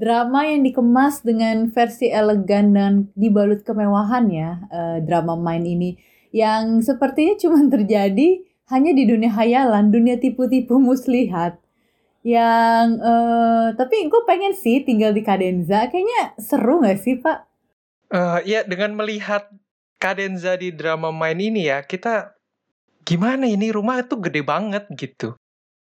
drama yang dikemas dengan versi elegan dan dibalut kemewahan ya, uh, drama main ini yang sepertinya cuma terjadi hanya di dunia hayalan, dunia tipu-tipu muslihat. Yang uh, tapi gue pengen sih tinggal di Kadenza, kayaknya seru gak sih pak? Uh, ya dengan melihat Kadenza di drama main ini ya, kita gimana ini rumah itu gede banget gitu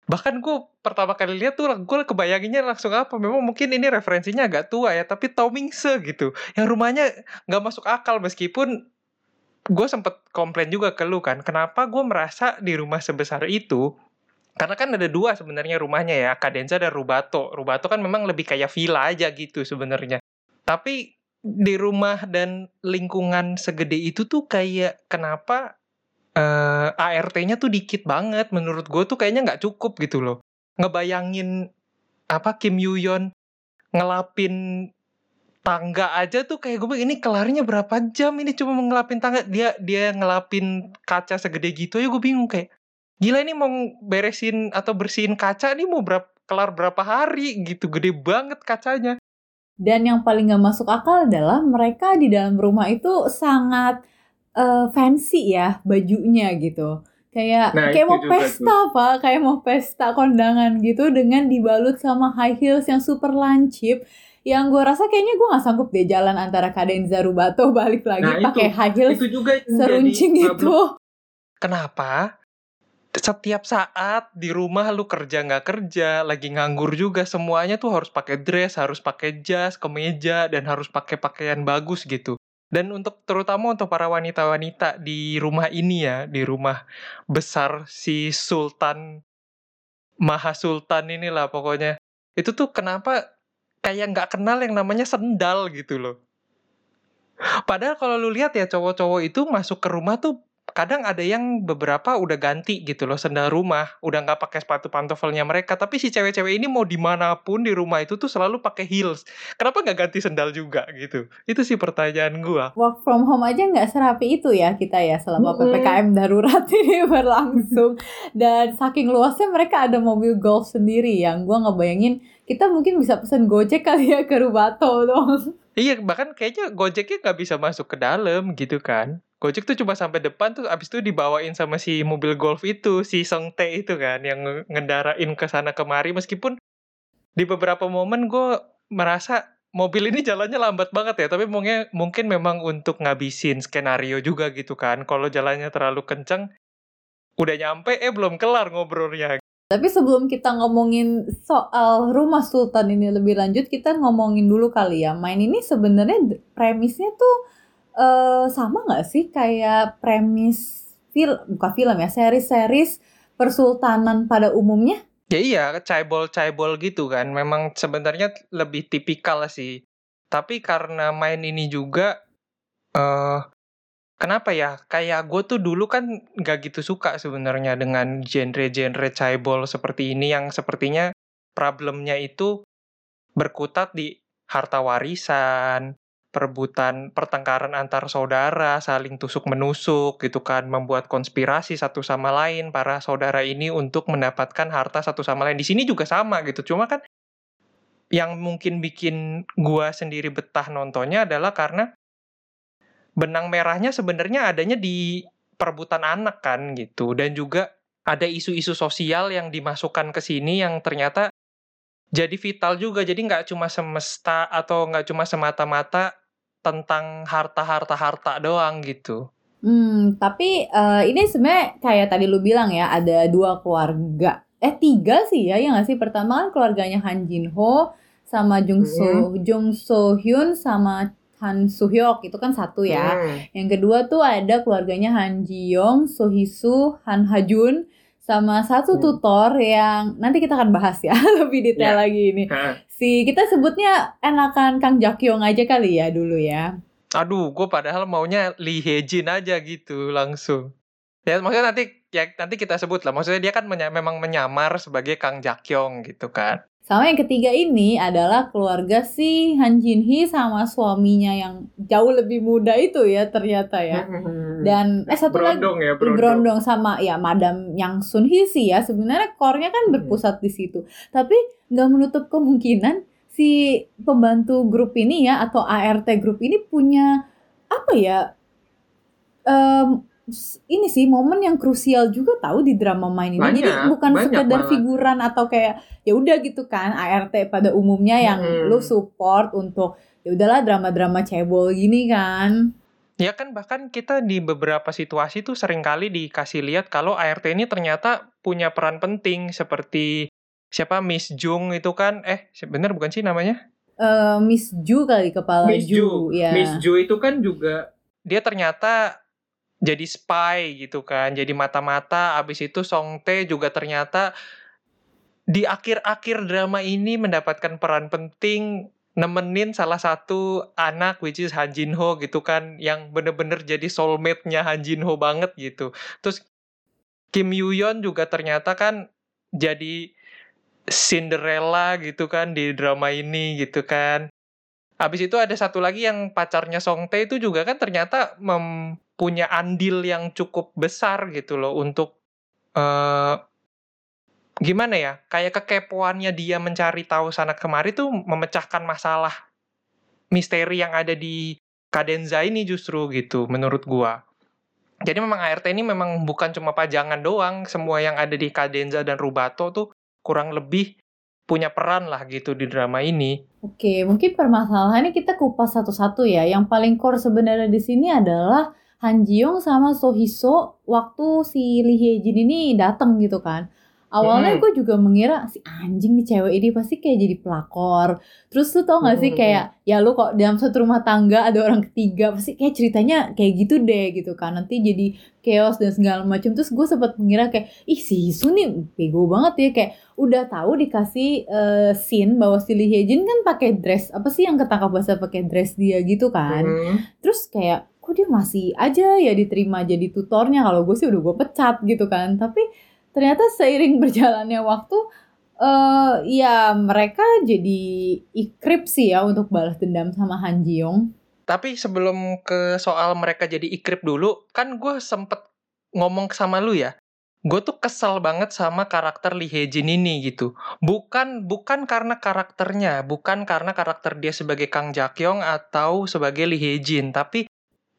bahkan gue pertama kali lihat tuh gue kebayanginnya langsung apa memang mungkin ini referensinya agak tua ya tapi Tomingse gitu. Yang rumahnya nggak masuk akal meskipun gue sempet komplain juga ke lu kan kenapa gue merasa di rumah sebesar itu? Karena kan ada dua sebenarnya rumahnya ya Kadenza dan Rubato. Rubato kan memang lebih kayak villa aja gitu sebenarnya. Tapi di rumah dan lingkungan segede itu tuh kayak kenapa uh, eh, ART-nya tuh dikit banget. Menurut gue tuh kayaknya nggak cukup gitu loh. Ngebayangin apa Kim Yuyon ngelapin tangga aja tuh kayak gue ini kelarnya berapa jam? Ini cuma ngelapin tangga. Dia dia ngelapin kaca segede gitu ya gue bingung kayak gila ini mau beresin atau bersihin kaca nih mau berapa kelar berapa hari? Gitu gede banget kacanya. Dan yang paling gak masuk akal adalah mereka di dalam rumah itu sangat uh, fancy ya bajunya gitu. Kayak nah, kayak mau pesta tuh. pak, kayak mau pesta kondangan gitu dengan dibalut sama high heels yang super lancip. Yang gue rasa kayaknya gue nggak sanggup deh jalan antara Kadenza Rubato balik lagi nah, pakai high heels itu juga seruncing itu. Kenapa? setiap saat di rumah lu kerja nggak kerja, lagi nganggur juga semuanya tuh harus pakai dress, harus pakai jas, kemeja dan harus pakai pakaian bagus gitu. Dan untuk terutama untuk para wanita-wanita di rumah ini ya, di rumah besar si Sultan Maha Sultan inilah pokoknya. Itu tuh kenapa kayak nggak kenal yang namanya sendal gitu loh. Padahal kalau lu lihat ya cowok-cowok itu masuk ke rumah tuh kadang ada yang beberapa udah ganti gitu loh sendal rumah. Udah nggak pakai sepatu pantofelnya mereka. Tapi si cewek-cewek ini mau di mana pun di rumah itu tuh selalu pakai heels. Kenapa nggak ganti sendal juga gitu? Itu sih pertanyaan gua. Work from home aja nggak serapi itu ya kita ya selama mm-hmm. ppkm darurat ini berlangsung. Dan saking luasnya mereka ada mobil golf sendiri yang gua nggak bayangin kita mungkin bisa pesen gojek kali ya ke Rubato dong. Iya bahkan kayaknya gojeknya nggak bisa masuk ke dalam gitu kan Gojek tuh cuma sampai depan tuh abis itu dibawain sama si mobil golf itu, si Song Tae itu kan yang ngendarain ke sana kemari meskipun di beberapa momen gue merasa mobil ini jalannya lambat banget ya, tapi mungkin mungkin memang untuk ngabisin skenario juga gitu kan. Kalau jalannya terlalu kenceng udah nyampe eh belum kelar ngobrolnya. Tapi sebelum kita ngomongin soal rumah Sultan ini lebih lanjut, kita ngomongin dulu kali ya. Main ini sebenarnya premisnya tuh uh, sama nggak sih kayak premis film bukan film ya series-series persultanan pada umumnya? Ya iya, caibol-caibol gitu kan. Memang sebenarnya lebih tipikal sih. Tapi karena main ini juga uh, kenapa ya? Kayak gue tuh dulu kan gak gitu suka sebenarnya dengan genre-genre caibol seperti ini yang sepertinya problemnya itu berkutat di harta warisan, perebutan pertengkaran antar saudara, saling tusuk menusuk gitu kan, membuat konspirasi satu sama lain para saudara ini untuk mendapatkan harta satu sama lain. Di sini juga sama gitu. Cuma kan yang mungkin bikin gua sendiri betah nontonnya adalah karena benang merahnya sebenarnya adanya di perebutan anak kan gitu dan juga ada isu-isu sosial yang dimasukkan ke sini yang ternyata jadi vital juga jadi nggak cuma semesta atau nggak cuma semata-mata tentang harta-harta-harta doang gitu. Hmm, tapi uh, ini sebenarnya kayak tadi lu bilang ya, ada dua keluarga. Eh tiga sih ya, yang nggak sih? Pertama kan keluarganya Han Jin Ho sama Jung So hmm. Jung So Hyun sama Han Soo Hyuk itu kan satu ya. Hmm. Yang kedua tuh ada keluarganya Han Ji Yong, So Hee Soo, Han Ha Jun sama satu hmm. tutor yang nanti kita akan bahas ya lebih detail yeah. lagi ini. Si kita sebutnya enakan Kang Jakyong aja kali ya dulu ya. Aduh, gue padahal maunya Lee Hejin aja gitu langsung. Ya maksudnya nanti ya nanti kita sebut lah. Maksudnya dia kan menya memang menyamar sebagai Kang Jakyong gitu kan. Sama yang ketiga ini adalah keluarga si Han Jin Hee sama suaminya yang jauh lebih muda itu ya ternyata ya. Dan eh satu berondong lagi ya, berondong. berondong sama ya Madam Yang Sun Hee sih ya. Sebenarnya core-nya kan berpusat di situ. Tapi nggak menutup kemungkinan si pembantu grup ini ya atau ART grup ini punya apa ya um, ini sih momen yang krusial juga tahu di drama main ini. Banyak, Jadi bukan banyak sekedar malah. figuran atau kayak ya udah gitu kan ART pada umumnya yang Mm-mm. lu support untuk ya udahlah drama-drama cebol gini kan. Ya kan bahkan kita di beberapa situasi tuh sering kali dikasih lihat kalau ART ini ternyata punya peran penting seperti siapa Miss Jung itu kan eh bener bukan sih namanya? Eh, Miss Ju kali kepala Ju, ya. Ju itu kan juga dia ternyata jadi spy gitu kan, jadi mata-mata. Abis itu Song Tae juga ternyata di akhir-akhir drama ini mendapatkan peran penting nemenin salah satu anak which is Han Jin Ho gitu kan yang bener-bener jadi soulmate-nya Han Jin Ho banget gitu. Terus Kim Yoo Yeon juga ternyata kan jadi Cinderella gitu kan di drama ini gitu kan. Habis itu ada satu lagi yang pacarnya Song Tae itu juga kan ternyata mempunyai andil yang cukup besar gitu loh untuk eh gimana ya? Kayak kekepoannya dia mencari tahu sana kemari tuh memecahkan masalah misteri yang ada di Kadenza ini justru gitu menurut gua. Jadi memang ART ini memang bukan cuma pajangan doang, semua yang ada di Kadenza dan Rubato tuh kurang lebih punya peran lah gitu di drama ini. Oke, mungkin permasalahannya kita kupas satu-satu ya. Yang paling core sebenarnya di sini adalah Han Ji Young sama So Hee So waktu si Lee Hye Jin ini datang gitu kan. Awalnya Hmm. gue juga mengira si anjing nih cewek ini pasti kayak jadi pelakor. Terus lu tau gak sih kayak ya lu kok dalam satu rumah tangga ada orang ketiga pasti kayak ceritanya kayak gitu deh gitu kan. Nanti jadi chaos dan segala macam. Terus gue sempat mengira kayak ih si Hisu nih bego banget ya kayak udah tahu dikasih eh, scene bahwa si Lee Hye Jin kan pakai dress apa sih yang ketangkap basah pakai dress dia gitu kan. Terus kayak kok dia masih aja ya diterima jadi tutornya kalau gue sih udah gue pecat gitu kan. Tapi ternyata seiring berjalannya waktu eh ya mereka jadi ikrip sih ya untuk balas dendam sama Han Ji Young. Tapi sebelum ke soal mereka jadi ikrip dulu, kan gue sempet ngomong sama lu ya. Gue tuh kesel banget sama karakter Lee Hye Jin ini gitu. Bukan bukan karena karakternya, bukan karena karakter dia sebagai Kang Jakyong atau sebagai Lee Hye Jin, tapi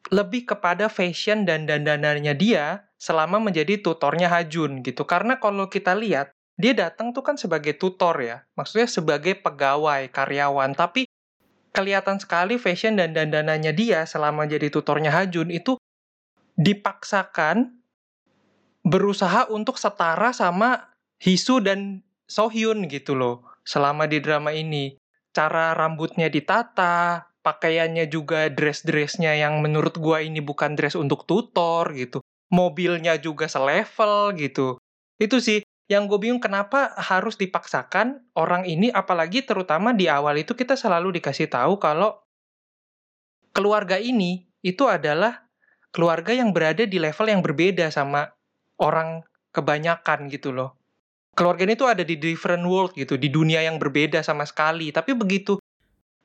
lebih kepada fashion dan dandanannya dia selama menjadi tutornya Hajun gitu. Karena kalau kita lihat, dia datang tuh kan sebagai tutor ya. Maksudnya sebagai pegawai, karyawan, tapi kelihatan sekali fashion dan dandanannya dia selama jadi tutornya Hajun itu dipaksakan berusaha untuk setara sama Hisu dan Sohyun gitu loh selama di drama ini. Cara rambutnya ditata, pakaiannya juga dress-dressnya yang menurut gua ini bukan dress untuk tutor gitu. Mobilnya juga selevel gitu. Itu sih yang gue bingung kenapa harus dipaksakan orang ini apalagi terutama di awal itu kita selalu dikasih tahu kalau keluarga ini itu adalah keluarga yang berada di level yang berbeda sama orang kebanyakan gitu loh. Keluarga ini tuh ada di different world gitu, di dunia yang berbeda sama sekali. Tapi begitu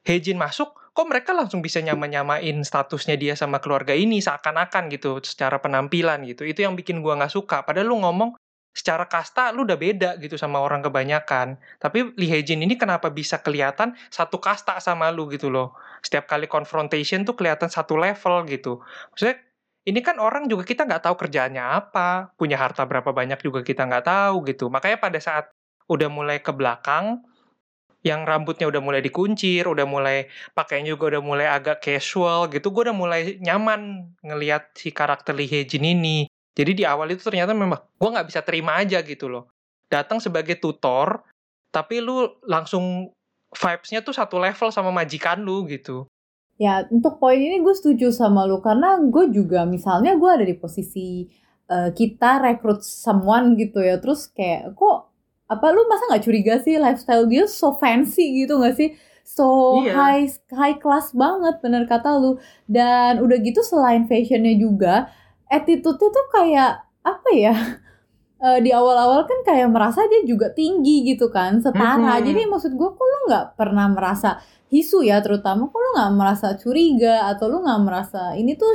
Hejin masuk, kok mereka langsung bisa nyama-nyamain statusnya dia sama keluarga ini seakan-akan gitu, secara penampilan gitu. Itu yang bikin gua nggak suka. Padahal lu ngomong secara kasta lu udah beda gitu sama orang kebanyakan. Tapi Lee Hye-jin ini kenapa bisa kelihatan satu kasta sama lu gitu loh. Setiap kali confrontation tuh kelihatan satu level gitu. Maksudnya ini kan orang juga kita nggak tahu kerjaannya apa, punya harta berapa banyak juga kita nggak tahu gitu. Makanya pada saat udah mulai ke belakang, yang rambutnya udah mulai dikuncir, udah mulai pakainya juga udah mulai agak casual gitu, gue udah mulai nyaman ngelihat si karakter Lee Hye-jin ini. Jadi di awal itu ternyata memang gue nggak bisa terima aja gitu loh. Datang sebagai tutor, tapi lu langsung vibes-nya tuh satu level sama majikan lu gitu. Ya, untuk poin ini gue setuju sama lu karena gue juga misalnya gue ada di posisi eh, kita rekrut someone gitu ya, terus kayak kok apa lu masa nggak curiga sih lifestyle dia so fancy gitu nggak sih? So Iya. high high class banget bener kata lu. Dan udah gitu selain fashionnya juga, attitude-nya tuh kayak apa ya? Eh, di awal-awal kan kayak merasa dia juga tinggi gitu kan, setara. Mm-mm. Jadi maksud gue kok lu nggak pernah merasa hisu ya terutama kok lu nggak merasa curiga atau lu nggak merasa ini tuh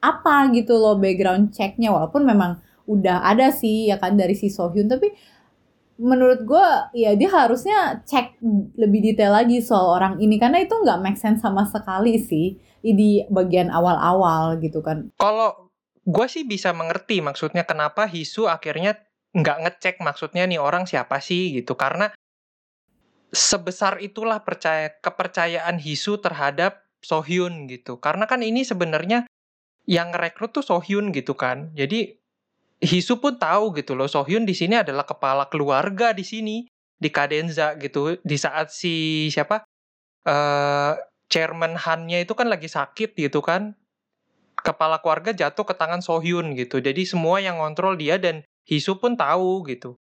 apa gitu loh background checknya walaupun memang udah ada sih ya kan dari si Sohyun tapi menurut gue ya dia harusnya cek lebih detail lagi soal orang ini. Karena itu nggak make sense sama sekali sih di bagian awal-awal gitu kan. Kalau gue sih bisa mengerti maksudnya kenapa Hisu akhirnya nggak ngecek maksudnya nih orang siapa sih gitu. Karena sebesar itulah percaya kepercayaan Hisu terhadap Sohyun gitu. Karena kan ini sebenarnya yang rekrut tuh Sohyun gitu kan. Jadi Hisu pun tahu gitu loh Sohyun di sini adalah kepala keluarga di sini di Kadenza gitu. Di saat si siapa uh, chairman Han-nya itu kan lagi sakit gitu kan kepala keluarga jatuh ke tangan Sohyun gitu. Jadi semua yang ngontrol dia dan Hisu pun tahu gitu.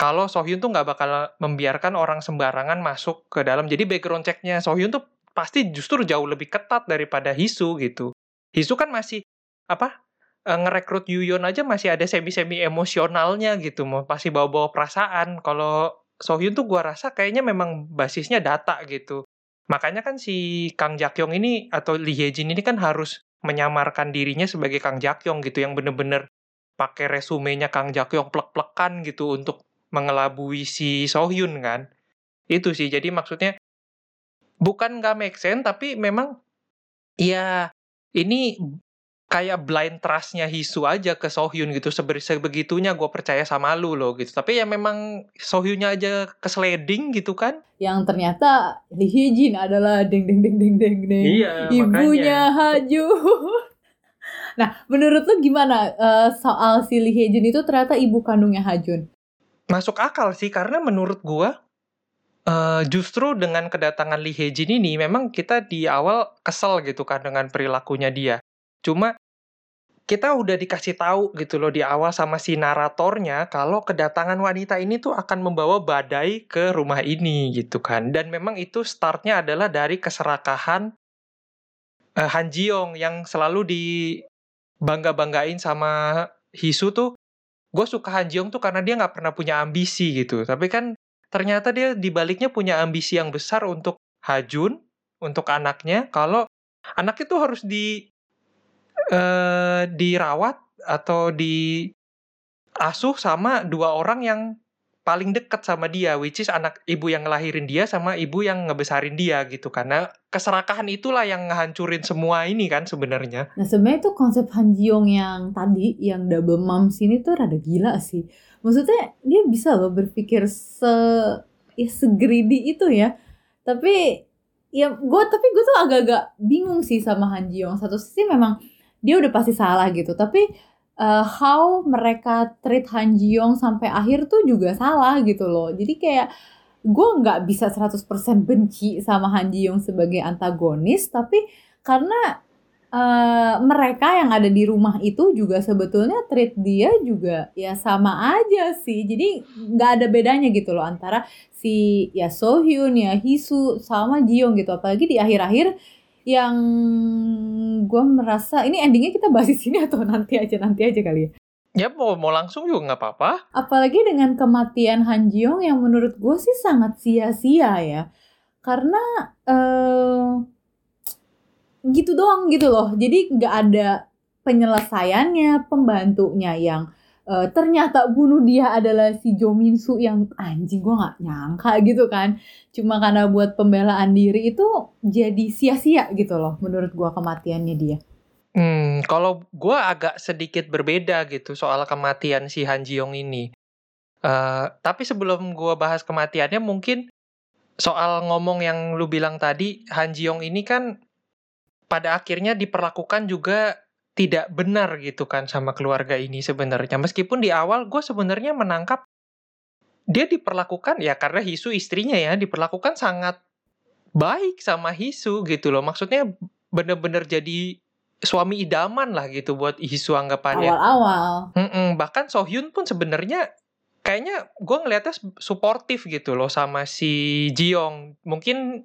Kalau Sohyun tuh nggak bakal membiarkan orang sembarangan masuk ke dalam. Jadi background checknya Sohyun tuh pasti justru jauh lebih ketat daripada Hisu gitu. Hisu kan masih apa uh, ngerekrut Yuyon aja masih ada semi-semi emosionalnya gitu, mau pasti bawa-bawa perasaan. Kalau Sohyun tuh gua rasa kayaknya memang basisnya data gitu. Makanya kan si Kang Jakyong ini atau Lee Hye-jin ini kan harus menyamarkan dirinya sebagai Kang Jakyong gitu yang bener-bener pakai resumenya Kang Jakyong plek-plekan gitu untuk mengelabui si Sohyun kan. Itu sih. Jadi maksudnya bukan nggak make sense tapi memang ya ini kayak blind trustnya Hisu aja ke Sohyun gitu. Sebegitunya gue percaya sama lu loh gitu. Tapi ya memang Sohyunnya aja keseleding gitu kan. Yang ternyata Lee Hee-jin adalah deng deng deng deng deng deng iya, ibunya Haju. Nah menurut lu gimana uh, soal si Lee Hee-jin itu ternyata ibu kandungnya Hajun? Masuk akal sih karena menurut gue Uh, justru dengan kedatangan Lee Hee-jin ini memang kita di awal kesel gitu kan dengan perilakunya dia. Cuma kita udah dikasih tahu gitu loh di awal sama si naratornya kalau kedatangan wanita ini tuh akan membawa badai ke rumah ini gitu kan. Dan memang itu startnya adalah dari keserakahan uh, Han Jiong yang selalu dibangga-banggain sama Hisu tuh. Gue suka Han Jiong tuh karena dia nggak pernah punya ambisi gitu. Tapi kan ternyata dia dibaliknya punya ambisi yang besar untuk Hajun, untuk anaknya. Kalau anaknya tuh harus di uh, dirawat atau diasuh sama dua orang yang paling dekat sama dia, which is anak ibu yang ngelahirin dia sama ibu yang ngebesarin dia gitu. Karena keserakahan itulah yang ngehancurin semua ini kan sebenarnya. Nah sebenarnya tuh konsep Han Jiong yang tadi, yang double mom sini tuh rada gila sih. Maksudnya dia bisa loh berpikir se ya segridi itu ya. Tapi ya gue tapi gue tuh agak-agak bingung sih sama Han Jiong. Satu sisi memang dia udah pasti salah gitu. Tapi uh, how mereka treat Han Ji Young sampai akhir tuh juga salah gitu loh. Jadi kayak gue nggak bisa 100% benci sama Han Ji Young sebagai antagonis tapi karena uh, mereka yang ada di rumah itu juga sebetulnya treat dia juga ya sama aja sih. Jadi nggak ada bedanya gitu loh antara si ya Sohyun ya Hisu sama Jiyoung gitu. Apalagi di akhir-akhir yang gue merasa ini endingnya kita bahas di sini atau nanti aja nanti aja kali ya? Ya mau mau langsung juga nggak apa-apa. Apalagi dengan kematian Han Jiong yang menurut gue sih sangat sia-sia ya. Karena uh, gitu doang gitu loh. Jadi nggak ada penyelesaiannya pembantunya yang uh, ternyata bunuh dia adalah si Jo Min Soo yang anjing gue nggak nyangka gitu kan cuma karena buat pembelaan diri itu jadi sia-sia gitu loh menurut gue kematiannya dia Hmm, kalau gue agak sedikit berbeda gitu soal kematian si Han Ji Yong ini. Uh, tapi sebelum gue bahas kematiannya, mungkin soal ngomong yang lu bilang tadi, Han Ji Yong ini kan pada akhirnya diperlakukan juga tidak benar gitu kan sama keluarga ini sebenarnya. Meskipun di awal gue sebenarnya menangkap dia diperlakukan ya karena Hisu istrinya ya diperlakukan sangat baik sama Hisu gitu loh. Maksudnya bener-bener jadi suami idaman lah gitu buat Hisu anggapannya. Awal-awal. Bahkan Sohyun pun sebenarnya kayaknya gue ngeliatnya suportif gitu loh sama si Jiong. Mungkin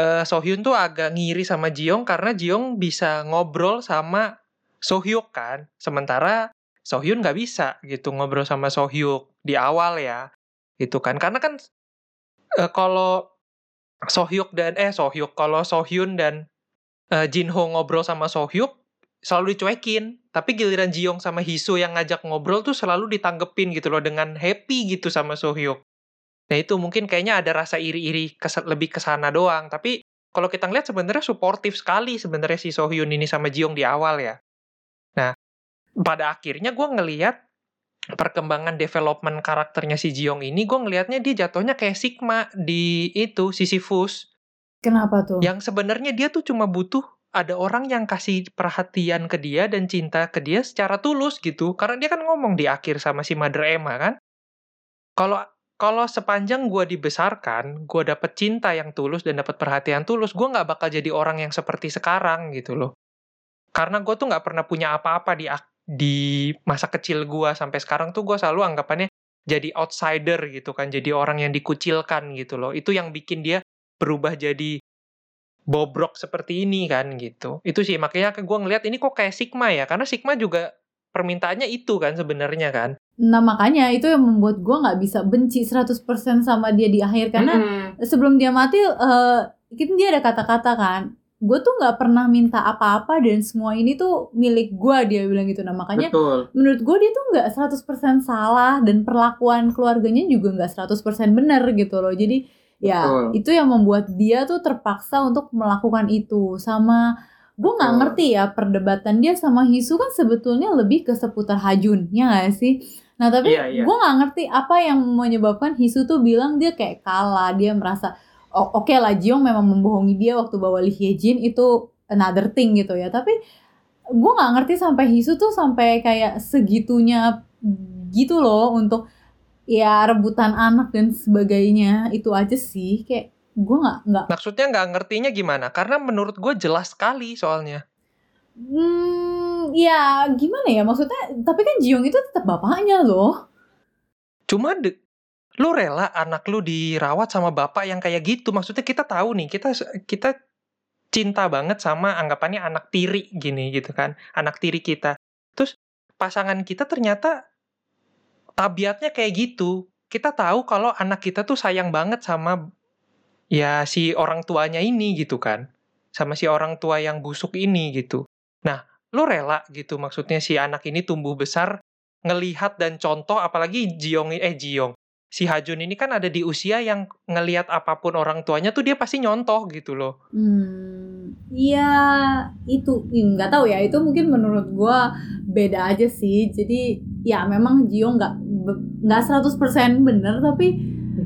uh, Sohyun tuh agak ngiri sama Jiong karena Jiong bisa ngobrol sama Sohyuk kan. Sementara Sohyun nggak bisa gitu ngobrol sama Sohyuk di awal ya. Gitu kan. Karena kan e, kalau Sohyuk dan eh Sohyuk kalau Sohyun dan e, Jinho ngobrol sama Sohyuk selalu dicuekin. Tapi giliran Jiyoung sama Hiso yang ngajak ngobrol tuh selalu ditanggepin gitu loh dengan happy gitu sama Sohyuk. Nah itu mungkin kayaknya ada rasa iri-iri kes lebih ke sana doang. Tapi kalau kita ngeliat sebenarnya suportif sekali sebenarnya si Sohyun ini sama Jiyoung di awal ya. Nah, pada akhirnya gue ngeliat perkembangan development karakternya si Jiyoung ini, gue ngelihatnya dia jatuhnya kayak Sigma di itu Sisyphus. Kenapa tuh? Yang sebenarnya dia tuh cuma butuh ada orang yang kasih perhatian ke dia dan cinta ke dia secara tulus gitu. Karena dia kan ngomong di akhir sama si Mother Emma kan. Kalau kalau sepanjang gue dibesarkan, gue dapet cinta yang tulus dan dapet perhatian tulus, gue nggak bakal jadi orang yang seperti sekarang gitu loh. Karena gue tuh nggak pernah punya apa-apa di di masa kecil gue sampai sekarang tuh gue selalu anggapannya jadi outsider gitu kan, jadi orang yang dikucilkan gitu loh. Itu yang bikin dia berubah jadi bobrok seperti ini kan gitu. Itu sih makanya gue ngelihat ini kok kayak Sigma ya, karena Sigma juga permintaannya itu kan sebenarnya kan. Nah makanya itu yang membuat gue nggak bisa benci 100% sama dia di akhir karena hmm. sebelum dia mati uh, dia ada kata-kata kan gue tuh nggak pernah minta apa-apa dan semua ini tuh milik gue dia bilang gitu nah makanya Betul. menurut gue dia tuh nggak 100% salah dan perlakuan keluarganya juga nggak 100% benar gitu loh jadi ya Betul. itu yang membuat dia tuh terpaksa untuk melakukan itu sama gue nggak ngerti ya perdebatan dia sama Hisu kan sebetulnya lebih ke seputar Hajun ya gak sih nah tapi yeah, yeah. gue nggak ngerti apa yang menyebabkan Hisu tuh bilang dia kayak kalah dia merasa oh, oke okay lah Jiong memang membohongi dia waktu bawa Lee Hyejin itu another thing gitu ya. Tapi gue nggak ngerti sampai Hisu tuh sampai kayak segitunya gitu loh untuk ya rebutan anak dan sebagainya. Itu aja sih kayak gue nggak nggak. Maksudnya nggak ngertinya gimana? Karena menurut gue jelas sekali soalnya. Hmm ya gimana ya? Maksudnya tapi kan Jiong itu tetap bapaknya loh. Cuma de lu rela anak lu dirawat sama bapak yang kayak gitu maksudnya kita tahu nih kita kita cinta banget sama anggapannya anak tiri gini gitu kan anak tiri kita terus pasangan kita ternyata tabiatnya kayak gitu. Kita tahu kalau anak kita tuh sayang banget sama ya si orang tuanya ini gitu kan. Sama si orang tua yang busuk ini gitu. Nah, lo rela gitu maksudnya si anak ini tumbuh besar ngelihat dan contoh apalagi Jiong eh Jiong si Hajun ini kan ada di usia yang ngelihat apa pun orang tuanya tuh dia pasti nyontoh gitu loh. Hmm, iya itu nggak tahu ya itu mungkin menurut gue beda aja sih. Jadi ya memang Jio nggak nggak 100% bener tapi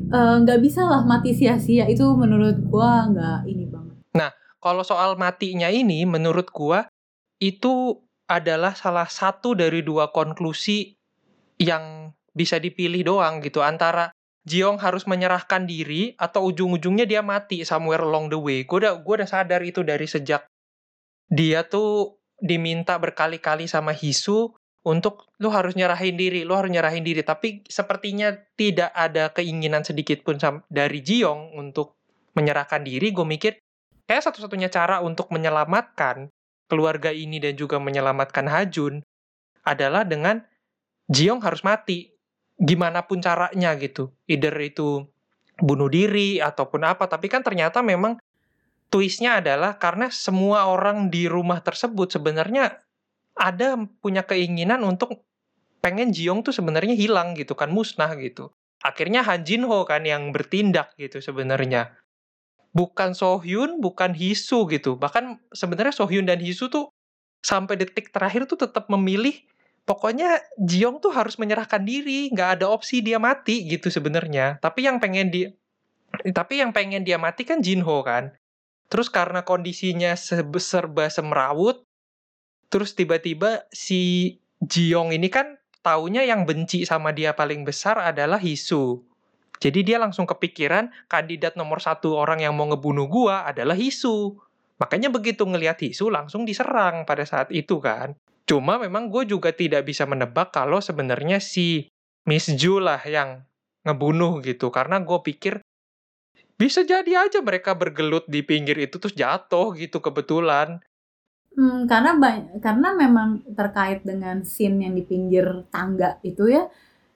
eh, nggak uh, bisa lah mati sia-sia itu menurut gue nggak ini banget. Nah kalau soal matinya ini menurut gue itu adalah salah satu dari dua konklusi yang bisa dipilih doang gitu antara Jiong harus menyerahkan diri atau ujung-ujungnya dia mati somewhere along the way. Gue udah gue udah sadar itu dari sejak dia tuh diminta berkali-kali sama Hisu untuk lu harus nyerahin diri, lu harus nyerahin diri. Tapi sepertinya tidak ada keinginan sedikit pun dari Jiong untuk menyerahkan diri. Gue mikir kayak satu-satunya cara untuk menyelamatkan keluarga ini dan juga menyelamatkan Hajun adalah dengan Jiong harus mati gimana pun caranya gitu. Either itu bunuh diri ataupun apa. Tapi kan ternyata memang twistnya adalah karena semua orang di rumah tersebut sebenarnya ada punya keinginan untuk pengen Jiong tuh sebenarnya hilang gitu kan musnah gitu. Akhirnya Han Jin Ho kan yang bertindak gitu sebenarnya. Bukan Sohyun, bukan Hisu gitu. Bahkan sebenarnya Sohyun dan Hisu tuh sampai detik terakhir tuh tetap memilih pokoknya Jiong tuh harus menyerahkan diri, nggak ada opsi dia mati gitu sebenarnya. Tapi yang pengen di tapi yang pengen dia mati kan Jinho kan. Terus karena kondisinya serba semrawut, terus tiba-tiba si Jiong ini kan taunya yang benci sama dia paling besar adalah Hisu. Jadi dia langsung kepikiran kandidat nomor satu orang yang mau ngebunuh gua adalah Hisu. Makanya begitu ngelihat Hisu langsung diserang pada saat itu kan. Cuma memang gue juga tidak bisa menebak kalau sebenarnya si Miss Ju lah yang ngebunuh gitu. Karena gue pikir bisa jadi aja mereka bergelut di pinggir itu terus jatuh gitu kebetulan. Hmm, karena karena memang terkait dengan scene yang di pinggir tangga itu ya.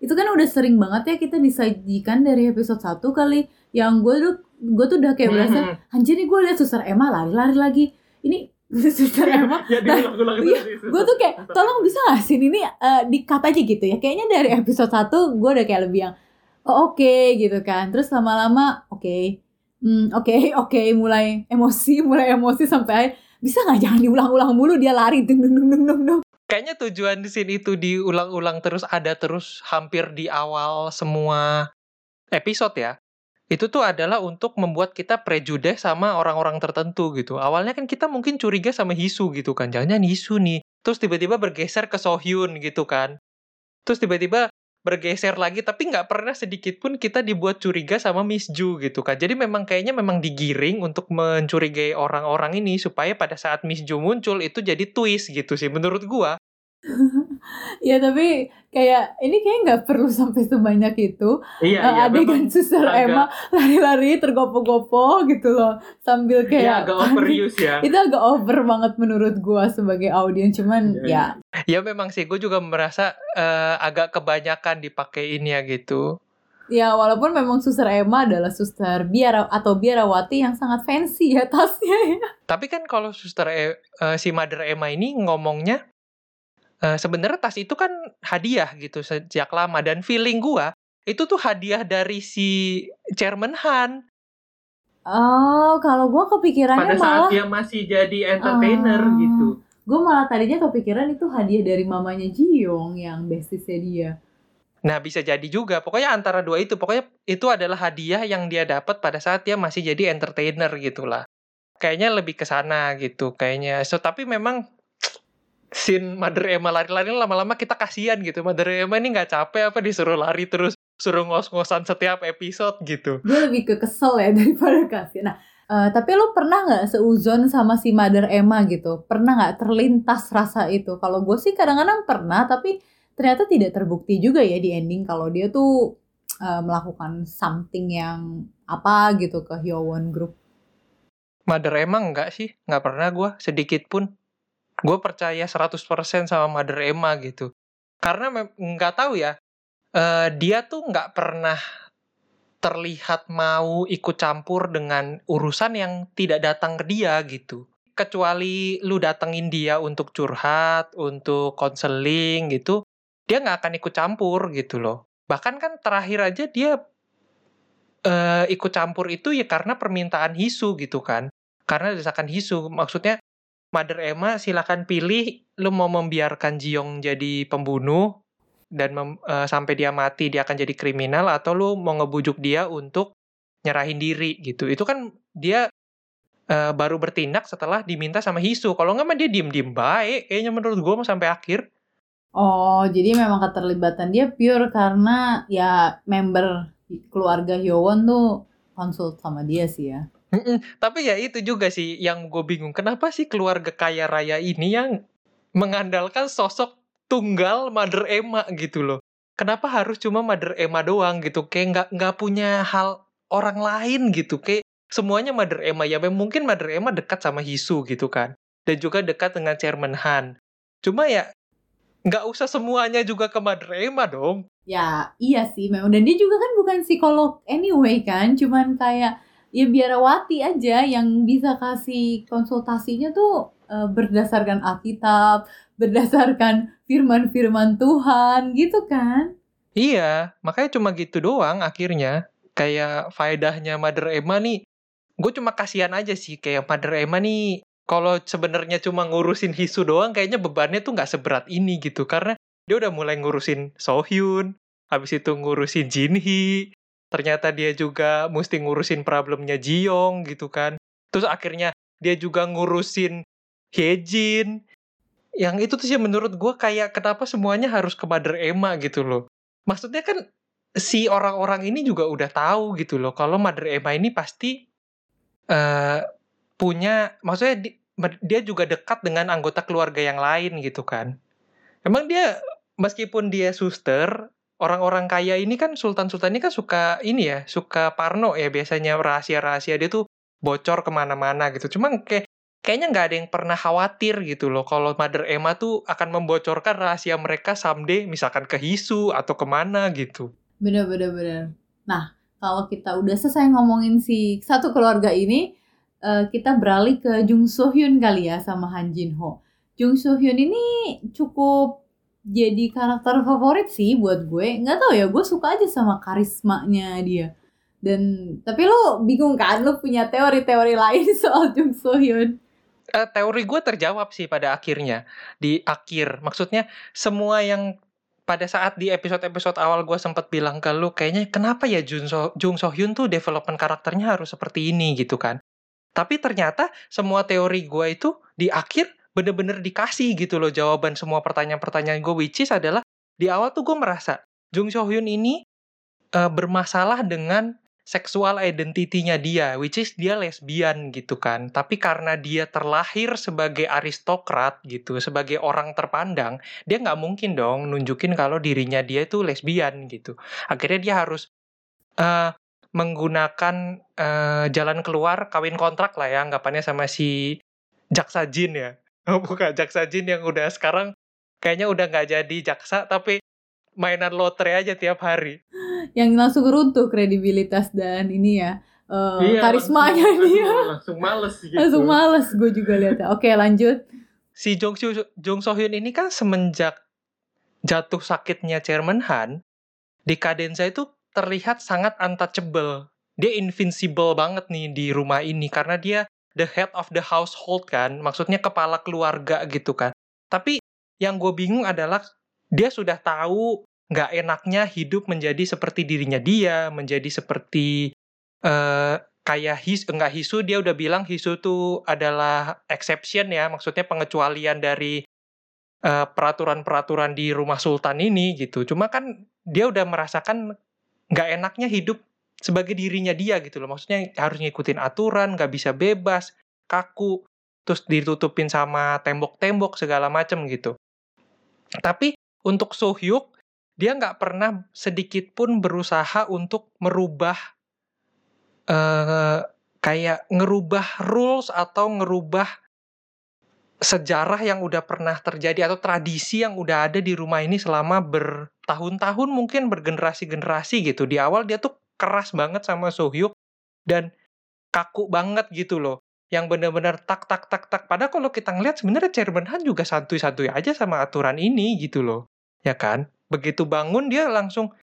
Itu kan udah sering banget ya kita disajikan dari episode 1 kali yang gue tuh gue tuh udah kayak berasa mm -hmm. anjir nih gue liat suster Emma lari-lari lagi. Ini Suster Emma. ya diulang-ulang gue tuh kayak tolong bisa gak sih ini uh, di-cut aja gitu ya. Kayaknya dari episode 1 gue udah kayak lebih yang oh, oke okay, gitu kan. Terus lama-lama oke. Okay, hmm, oke, okay, oke, okay, mulai emosi, mulai emosi sampai bisa nggak jangan diulang-ulang mulu dia lari dung dung dung dung dung. Kayaknya tujuan di sini itu diulang-ulang terus ada terus hampir di awal semua episode ya itu tuh adalah untuk membuat kita prejude sama orang-orang tertentu gitu. Awalnya kan kita mungkin curiga sama Hisu gitu kan. Jangan-jangan Hisu nih. Terus tiba-tiba bergeser ke Sohyun gitu kan. Terus tiba-tiba bergeser lagi tapi nggak pernah sedikit pun kita dibuat curiga sama Miss Ju gitu kan. Jadi memang kayaknya memang digiring untuk mencurigai orang-orang ini supaya pada saat Miss Ju muncul itu jadi twist gitu sih menurut gua. ya tapi kayak ini kayak nggak perlu sampai sebanyak itu. Iya, uh, iya, adegan suster agak... Emma lari-lari tergopo-gopo gitu loh sambil iya, kayak iya, agak overuse ya. Itu agak over banget menurut gua sebagai audiens cuman iya, ya. ya memang sih gua juga merasa uh, agak kebanyakan dipakein ya gitu. Ya walaupun memang suster Emma adalah suster biara atau biarawati yang sangat fancy ya tasnya ya. Tapi kan kalau suster e, uh, si Mother Emma ini ngomongnya uh, sebenarnya tas itu kan hadiah gitu sejak lama dan feeling gua itu tuh hadiah dari si Chairman Han. Oh, kalau gua kepikirannya pada saat dia masih jadi entertainer uh, gitu. Gue malah tadinya kepikiran itu hadiah dari mamanya Jiyoung yang bestisnya dia. Nah, bisa jadi juga. Pokoknya antara dua itu. Pokoknya itu adalah hadiah yang dia dapat pada saat dia masih jadi entertainer gitulah. Kayaknya lebih ke sana gitu kayaknya. So, tapi memang scene Mother Emma lari-lari lama-lama kita kasihan gitu. Mother Emma ini nggak capek apa disuruh lari terus suruh ngos-ngosan setiap episode gitu. Dia lebih ke kesel ya daripada kasihan. Nah, uh, tapi lu pernah nggak seuzon sama si Mother Emma gitu? Pernah nggak terlintas rasa itu? Kalau gue sih kadang-kadang pernah, tapi ternyata tidak terbukti juga ya di ending kalau dia tuh uh, melakukan something yang apa gitu ke Hyowon Group. Mother Emma enggak sih, nggak pernah gue sedikit pun gue percaya 100% sama Mother Emma gitu. Karena nggak tahu ya uh, dia tuh nggak pernah terlihat mau ikut campur dengan urusan yang tidak datang ke dia gitu. Kecuali lu datengin dia untuk curhat untuk konseling gitu dia nggak akan ikut campur gitu loh. Bahkan kan terakhir aja dia uh, ikut campur itu ya karena permintaan Hisu gitu kan. Karena desakan Hisu maksudnya Mother Emma silakan pilih lu mau membiarkan Jiong jadi pembunuh dan mem, uh, sampai dia mati dia akan jadi kriminal atau lu mau ngebujuk dia untuk nyerahin diri gitu. Itu kan dia uh, baru bertindak setelah diminta sama Hisu. Kalau nggak mah dia diem-diem baik kayaknya menurut gue mau sampai akhir. Oh, jadi memang keterlibatan dia pure karena ya member keluarga Hyowon tuh konsult sama dia sih ya. Mm-mm. Tapi ya itu juga sih yang gue bingung. Kenapa sih keluarga kaya raya ini yang mengandalkan sosok tunggal Mother Emma gitu loh? Kenapa harus cuma Mother Emma doang gitu? Kayak nggak nggak punya hal orang lain gitu. Kayak semuanya Mother Emma ya. Mungkin Mother Emma dekat sama Hisu gitu kan. Dan juga dekat dengan Chairman Han. Cuma ya nggak usah semuanya juga ke Mother Emma dong. Ya iya sih memang. Dan dia juga kan bukan psikolog anyway kan. Cuman kayak ya biarawati aja yang bisa kasih konsultasinya tuh uh, berdasarkan Alkitab, berdasarkan firman-firman Tuhan gitu kan. Iya, makanya cuma gitu doang akhirnya. Kayak faedahnya Mother Emma nih, gue cuma kasihan aja sih kayak Mother Emma nih kalau sebenarnya cuma ngurusin Hisu doang kayaknya bebannya tuh nggak seberat ini gitu karena dia udah mulai ngurusin Sohyun, habis itu ngurusin Jinhee, ternyata dia juga mesti ngurusin problemnya Jiong gitu kan. Terus akhirnya dia juga ngurusin Hyejin. Yang itu tuh sih menurut gue kayak kenapa semuanya harus ke Mother Emma gitu loh. Maksudnya kan si orang-orang ini juga udah tahu gitu loh kalau Mother Emma ini pasti uh, punya maksudnya di, dia juga dekat dengan anggota keluarga yang lain gitu kan. Emang dia meskipun dia suster orang-orang kaya ini kan sultan-sultan ini kan suka ini ya, suka parno ya biasanya rahasia-rahasia dia tuh bocor ke mana-mana gitu. Cuma kayak kayaknya nggak ada yang pernah khawatir gitu loh kalau Mother Emma tuh akan membocorkan rahasia mereka someday misalkan ke Hisu atau ke mana gitu. Bener bener bener. Nah kalau kita udah selesai ngomongin si satu keluarga ini, uh, kita beralih ke Jung So Hyun kali ya sama Han Jin Ho. Jung So Hyun ini cukup jadi karakter favorit sih buat gue. Nggak tahu ya, gue suka aja sama karismanya dia. Dan tapi lo bingung kan, lo punya teori-teori lain soal Jung So Hyun? Uh, teori gue terjawab sih pada akhirnya di akhir. Maksudnya semua yang pada saat di episode-episode awal gue sempat bilang ke lu kayaknya kenapa ya Jung So, Jung So Hyun tuh development karakternya harus seperti ini gitu kan. Tapi ternyata semua teori gue itu di akhir bener-bener dikasih gitu loh jawaban semua pertanyaan-pertanyaan gue which is adalah di awal tuh gue merasa Jung So Hyun ini uh, bermasalah dengan seksual identitinya dia, which is dia lesbian gitu kan. Tapi karena dia terlahir sebagai aristokrat gitu, sebagai orang terpandang, dia nggak mungkin dong nunjukin kalau dirinya dia itu lesbian gitu. Akhirnya dia harus uh, menggunakan uh, jalan keluar kawin kontrak lah ya, anggapannya sama si jaksa jin ya. Oh, bukan jaksa jin yang udah sekarang kayaknya udah nggak jadi jaksa, tapi mainan lotre aja tiap hari. Yang langsung runtuh kredibilitas dan ini ya uh, iya, karismanya langsung, dia langsung males gitu. langsung males gue juga lihat oke lanjut. Si Jong Soo Jong So Hyun ini kan semenjak jatuh sakitnya Chairman Han di kadenza itu terlihat sangat untouchable. Dia invincible banget nih di rumah ini karena dia the head of the household kan maksudnya kepala keluarga gitu kan tapi yang gue bingung adalah dia sudah tahu nggak enaknya hidup menjadi seperti dirinya dia, menjadi seperti uh, kayak his enggak hisu dia udah bilang hisu itu adalah exception ya, maksudnya pengecualian dari peraturan peraturan-peraturan di rumah sultan ini gitu. Cuma kan dia udah merasakan nggak enaknya hidup sebagai dirinya dia gitu loh. Maksudnya harus ngikutin aturan, nggak bisa bebas, kaku, terus ditutupin sama tembok-tembok segala macem gitu. Tapi untuk Sohyuk dia nggak pernah sedikit pun berusaha untuk merubah uh, kayak ngerubah rules atau ngerubah sejarah yang udah pernah terjadi atau tradisi yang udah ada di rumah ini selama bertahun-tahun mungkin bergenerasi-generasi gitu. Di awal dia tuh keras banget sama Sohyuk dan kaku banget gitu loh. Yang bener-bener tak tak tak tak. Padahal kalau kita ngeliat sebenarnya Chairman Han juga santuy-santuy aja sama aturan ini gitu loh. Ya kan? begitu bangun dia langsung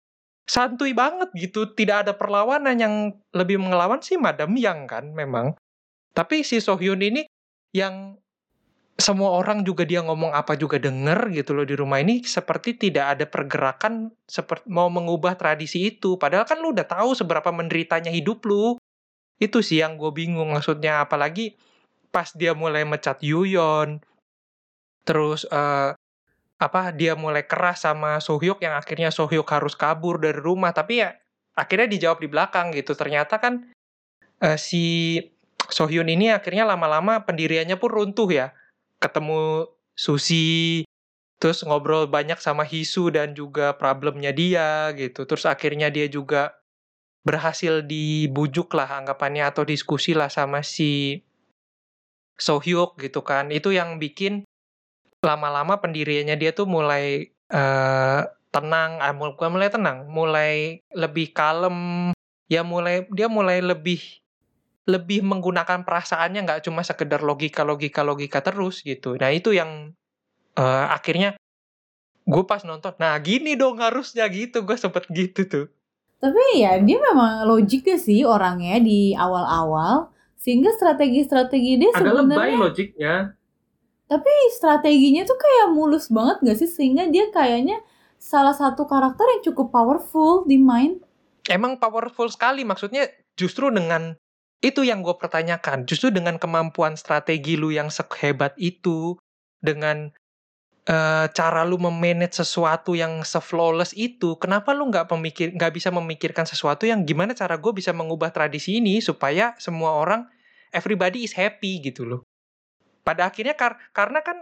santuy banget gitu tidak ada perlawanan yang lebih mengelawan sih Madam Yang kan memang tapi si Sohyun ini yang semua orang juga dia ngomong apa juga denger gitu loh di rumah ini seperti tidak ada pergerakan seperti mau mengubah tradisi itu. Padahal kan lu udah tahu seberapa menderitanya hidup lu. Itu sih yang gue bingung maksudnya apalagi pas dia mulai mecat Yuyon terus uh, apa dia mulai keras sama Sohyuk yang akhirnya Sohyuk harus kabur dari rumah. Tapi ya akhirnya dijawab di belakang gitu. Ternyata kan uh, si Sohyun ini akhirnya lama-lama pendiriannya pun runtuh ya ketemu Susi terus ngobrol banyak sama Hisu dan juga problemnya dia gitu. Terus akhirnya dia juga berhasil dibujuk lah anggapannya atau diskusi lah sama si Sohyuk gitu kan. Itu yang bikin lama-lama pendiriannya dia tuh mulai uh, tenang, ah, mulai tenang, mulai lebih kalem, ya mulai dia mulai lebih lebih menggunakan perasaannya nggak cuma sekedar logika logika logika terus gitu. Nah itu yang uh, akhirnya gue pas nonton, nah gini dong harusnya gitu, gue sempet gitu tuh. Tapi ya dia memang logiknya sih orangnya di awal-awal, sehingga strategi-strategi dia sebenarnya agak lebay logiknya tapi strateginya tuh kayak mulus banget gak sih sehingga dia kayaknya salah satu karakter yang cukup powerful di main. Emang powerful sekali maksudnya justru dengan itu yang gue pertanyakan justru dengan kemampuan strategi lu yang sehebat itu dengan uh, cara lu memanage sesuatu yang seflawless itu kenapa lu nggak pemikir nggak bisa memikirkan sesuatu yang gimana cara gue bisa mengubah tradisi ini supaya semua orang everybody is happy gitu loh pada akhirnya kar karena kan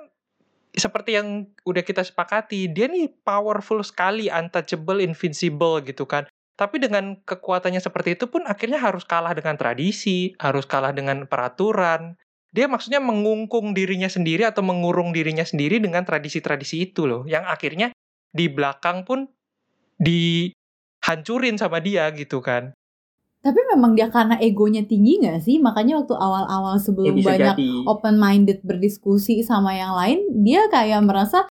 seperti yang udah kita sepakati, dia nih powerful sekali, untouchable, invincible gitu kan. Tapi dengan kekuatannya seperti itu pun akhirnya harus kalah dengan tradisi, harus kalah dengan peraturan. Dia maksudnya mengungkung dirinya sendiri atau mengurung dirinya sendiri dengan tradisi-tradisi itu loh. Yang akhirnya di belakang pun dihancurin sama dia gitu kan. Tapi memang dia karena egonya tinggi gak sih? Makanya waktu awal-awal Ya sebelum bisa banyak jadi. open minded berdiskusi sama yang lain, dia kayak merasa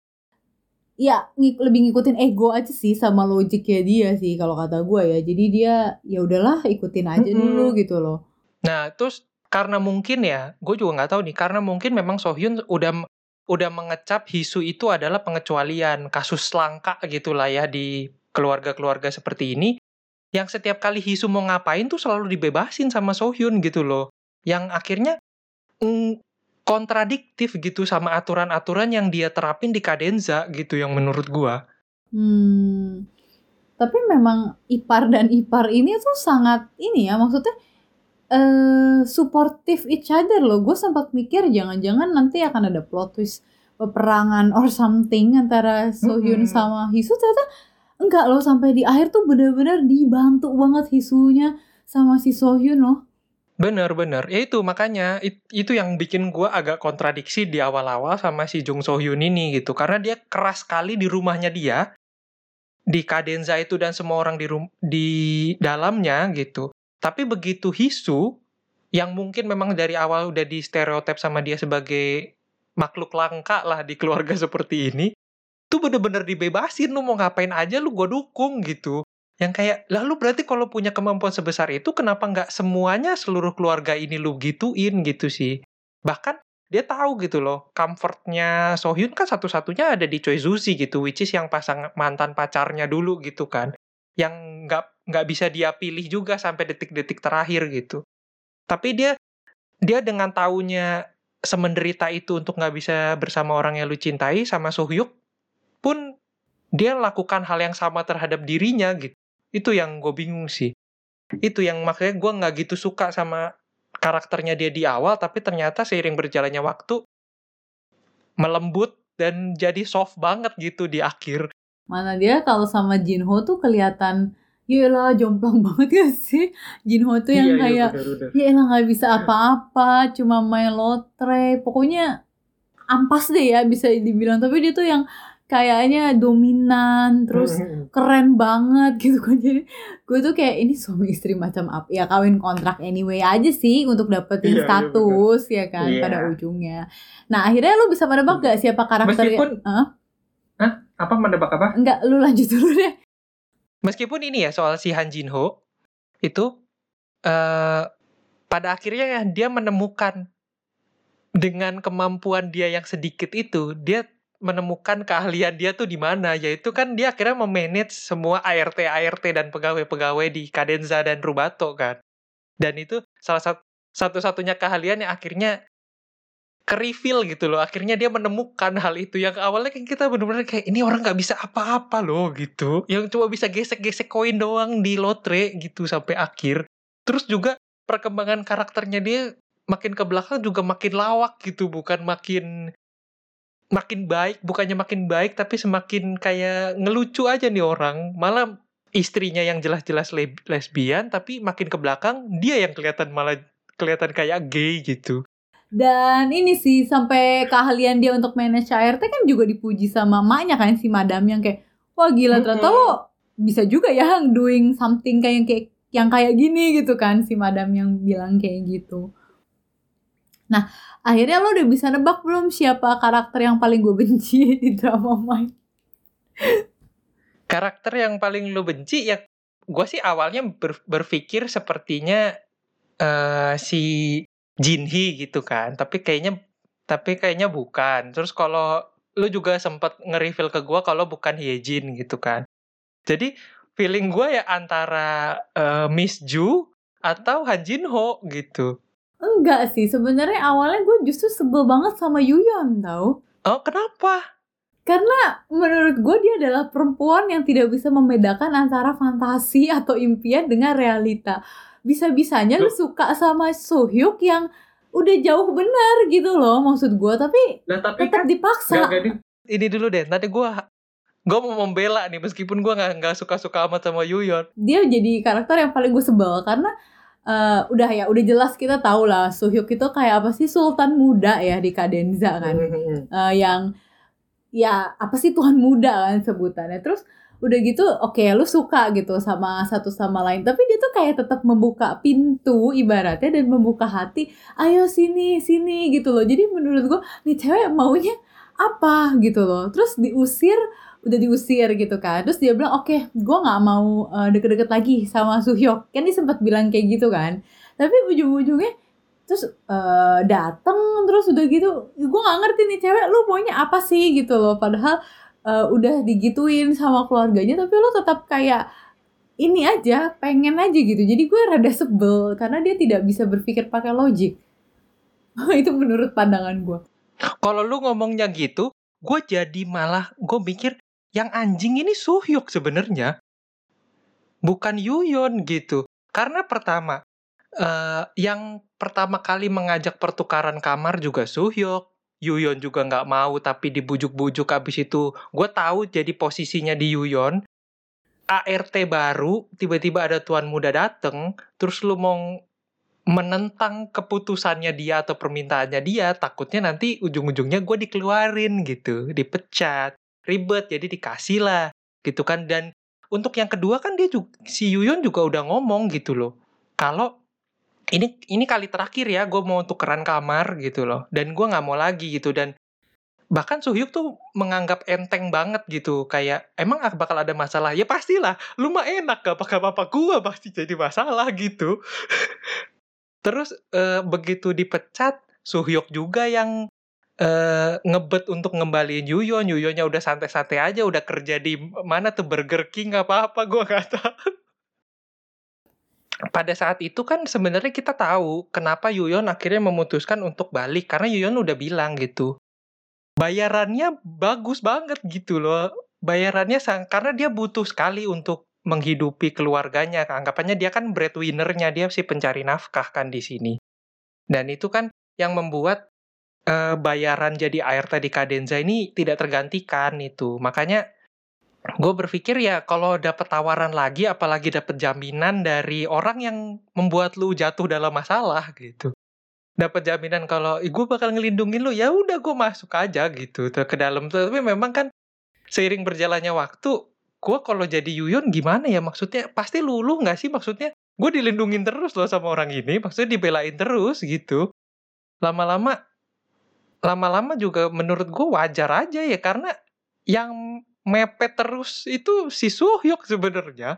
ya ngik- lebih ngikutin ego aja sih sama logiknya dia sih kalau kata gue ya. Jadi dia ya udahlah ikutin aja Mm-mm. dulu gitu loh. Nah, terus karena mungkin ya, gue juga nggak tahu nih, karena mungkin memang Sohyun udah udah mengecap Hisu itu adalah pengecualian kasus langka gitulah ya di keluarga-keluarga seperti ini yang setiap kali Hisu mau ngapain tuh selalu dibebasin sama Sohyun gitu loh yang akhirnya mm, kontradiktif gitu sama aturan-aturan yang dia terapin di Kadenza gitu yang menurut gua Hmm. Tapi memang ipar dan ipar ini tuh sangat ini ya maksudnya eh supportive each other loh. Gue sempat mikir jangan-jangan nanti akan ada plot twist peperangan or something antara Sohyun Mm-mm. sama Hisu ternyata enggak loh sampai di akhir tuh benar-benar dibantu banget Hisunya sama si Sohyun loh. Bener-bener, ya itu makanya it- itu yang bikin gua agak kontradiksi di awal-awal sama si Jung So Hyun ini gitu, karena dia keras sekali di rumahnya dia, di Kadenza itu dan semua orang di rum- di dalamnya gitu. Tapi begitu Hisu, yang mungkin memang dari awal udah di stereotip sama dia sebagai makhluk langka lah di keluarga seperti ini, tuh bener-bener dibebasin lu mau ngapain aja? Lu gua dukung gitu yang kayak lalu berarti kalau punya kemampuan sebesar itu kenapa nggak semuanya seluruh keluarga ini lu gituin? Gitu sih. Bahkan dia tahu gitu loh comfortnya Sohyun kan satu-satunya ada di Choi Zuzi gitu which is yang pasang mantan pacarnya dulu gitu kan. Yang nggak nggak bisa dia pilih juga sampai detik-detik terakhir gitu. Tapi dia dia dengan taunya semenderita itu untuk nggak bisa bersama orang yang lu cintai sama Sohyuk pun dia lakukan hal yang sama terhadap dirinya gitu itu yang gue bingung sih itu yang makanya gue nggak gitu suka sama karakternya dia di awal tapi ternyata seiring berjalannya waktu melembut dan jadi soft banget gitu di akhir Mana dia kalau sama Jinho tuh kelihatan Yalah jomplang banget gak sih Jinho tuh yang Iya, iya, kayak bener-bener. Ya elah nggak bisa apa-apa, cuma main lotre. Pokoknya ampas deh ya bisa dibilang. Tapi dia tuh yang kayaknya dominan, terus Mm-mm. keren banget gitu kan. Jadi gue tuh kayak ini suami istri macam apa? Ya kawin kontrak anyway aja sih untuk dapetin Iya, iya, status ya kan Iya. pada ujungnya. Nah akhirnya lu bisa menebak gak siapa karakter Meskipun Hah? apa menebak apa? Enggak, lu lanjut dulu deh. meskipun ini ya soal si Han Jin Ho itu eh pada akhirnya ya dia menemukan dengan kemampuan dia yang sedikit itu dia menemukan keahlian dia tuh di mana yaitu kan dia akhirnya memanage semua ART ART dan pegawai-pegawai di Kadenza dan Rubato kan. Dan itu salah satu satu-satunya keahlian yang akhirnya ke reveal gitu loh. Akhirnya dia menemukan hal itu yang awalnya kan kita bener-bener kayak ini orang nggak bisa apa-apa loh gitu. Yang cuma bisa gesek-gesek koin doang di lotre gitu sampai akhir. Terus juga perkembangan karakternya dia makin ke belakang juga makin lawak gitu bukan makin makin baik bukannya makin baik tapi semakin kayak ngelucu aja nih orang malah istrinya yang jelas-jelas le- lesbian tapi makin ke belakang dia yang kelihatan malah kelihatan kayak gay gitu Dan ini sih sampai keahlian dia untuk manage ART kan juga dipuji sama emaknya kan si madam yang kayak wah gila ternyata Mm-mm. lo bisa juga ya doing something kayak kayak yang kayak gini gitu kan si madam yang bilang kayak gitu. Nah akhirnya lo udah bisa nebak belum siapa karakter yang paling gue benci di drama Mine? karakter yang paling lu benci ya gue sih awalnya ber- berpikir sepertinya eh si Jinhee gitu kan tapi kayaknya tapi kayaknya bukan. Terus kalau lu juga sempat nge-reveal ke gue kalau bukan Hyejin gitu kan. Jadi feeling gue ya antara eh, Miss Ju atau Han Jin Ho gitu Enggak sih sebenarnya awalnya gue justru sebel banget sama Yuyeon tau. oh kenapa Karena menurut gue dia adalah perempuan yang tidak bisa membedakan antara fantasi atau impian dengan realita. Bisa-bisanya lu suka sama Sohyuk yang udah jauh benar gitu loh maksud gue. Tapi Nah tapi tetap kan dipaksa. gak, gak ini dulu deh nanti gue gue mau membela nih meskipun gue nggak nggak suka suka amat sama Yuyeon Dia jadi karakter yang paling gue sebel karena eh, udah ya udah jelas kita tahu lah Sohyuk itu kayak apa sih sultan muda ya di Kadenza kan. Eh, yang ya apa sih Tuhan muda kan sebutannya. Terus udah gitu oke lu suka gitu sama satu sama lain. Tapi dia tuh kayak tetap membuka pintu ibaratnya dan membuka hati. Ayo sini sini gitu loh. Jadi menurut gue nih cewek maunya apa gitu loh. Terus diusir udah diusir gitu kan. Terus dia bilang oke gue nggak mau uh, deket-deket lagi sama Suhyok kan dia sempat bilang kayak gitu kan. Tapi ujung-ujungnya terus uh, dateng terus udah gitu gue nggak ngerti nih cewek lu maunya apa sih? Gitu loh. Padahal uh, udah digituin sama keluarganya tapi lo tetap kayak ini aja pengen aja gitu. Jadi gue rada sebel karena dia tidak bisa berpikir pakai logik. Itu menurut pandangan gue kalau lu ngomongnya gitu gue jadi malah gue mikir yang anjing ini Suhyuk sebenarnya. Bukan Yuyon gitu. Karena pertama uh, yang pertama kali mengajak pertukaran kamar juga Suhyuk. Yuyon juga nggak mau tapi dibujuk-bujuk abis itu. Gue tahu jadi posisinya di Yuyon ART baru tiba-tiba ada tuan muda dateng. Terus lu mau menentang keputusannya dia atau permintaannya dia takutnya nanti ujung-ujungnya gue dikeluarin gitu dipecat ribet jadi dikasih lah gitu kan. Dan untuk yang kedua kan dia juga, si Yuyon juga udah ngomong gitu loh kalau ini ini kali terakhir ya gue mau tukeran kamar gitu loh dan gue nggak mau lagi gitu. Dan bahkan Suhyuk tuh menganggap enteng banget gitu kayak emang bakal ada masalah? Ya pastilah lu mah enak gak pakai apa gue pasti jadi masalah gitu. Terus e, begitu dipecat Suhyuk juga yang e, ngebet untuk ngembaliin Yuyon Yuyonnya udah santai-santai aja udah kerja di mana tuh Burger King apa apa gue nggak tahu pada saat itu kan sebenarnya kita tahu kenapa Yuyon akhirnya memutuskan untuk balik karena Yuyon udah bilang gitu. Bayarannya bagus banget gitu loh. Bayarannya sang karena dia butuh sekali untuk menghidupi keluarganya. Anggapannya dia kan breadwinnernya, dia si pencari nafkah kan di sini. Dan itu kan yang membuat uh, bayaran jadi ART di Kadenza ini tidak tergantikan itu. Makanya gue berpikir ya kalau dapat tawaran lagi apalagi dapat jaminan dari orang yang membuat lu jatuh dalam masalah gitu. Dapat jaminan kalau gue bakal ngelindungin lu. Ya udah gue masuk aja gitu ke dalam. Tapi memang kan seiring berjalannya waktu gue kalau jadi Yuyun gimana ya maksudnya? Pasti lulu nggak sih? Maksudnya gue dilindungin terus loh sama orang ini maksudnya dibelain terus gitu. Lama-lama lama-lama juga menurut gue wajar aja ya karena yang mepet terus itu si Suhyuk sebenarnya.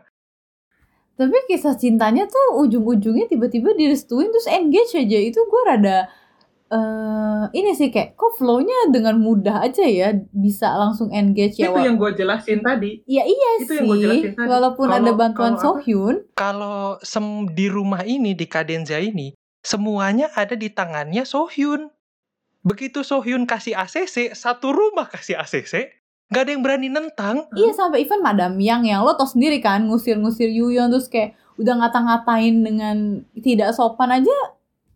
Tapi kisah cintanya tuh ujung-ujungnya tiba-tiba direstuin terus engage aja itu gue rada uh, ini sih kayak kok flownya dengan mudah aja ya bisa langsung engage ya. Itu yang gue jelasin tadi. Ya iya itu sih. Yang gua jelasin tadi. Walaupun kalo, ada bantuan Sohyun. Kalau sem di rumah ini di Kadenza ini semuanya ada di tangannya Sohyun. Begitu Sohyun kasih ACC, satu rumah kasih ACC, Gak ada yang berani nentang. Iya sampai even Madam Yang yang lo tau sendiri kan ngusir-ngusir Yuyon terus kayak udah ngata-ngatain dengan tidak sopan aja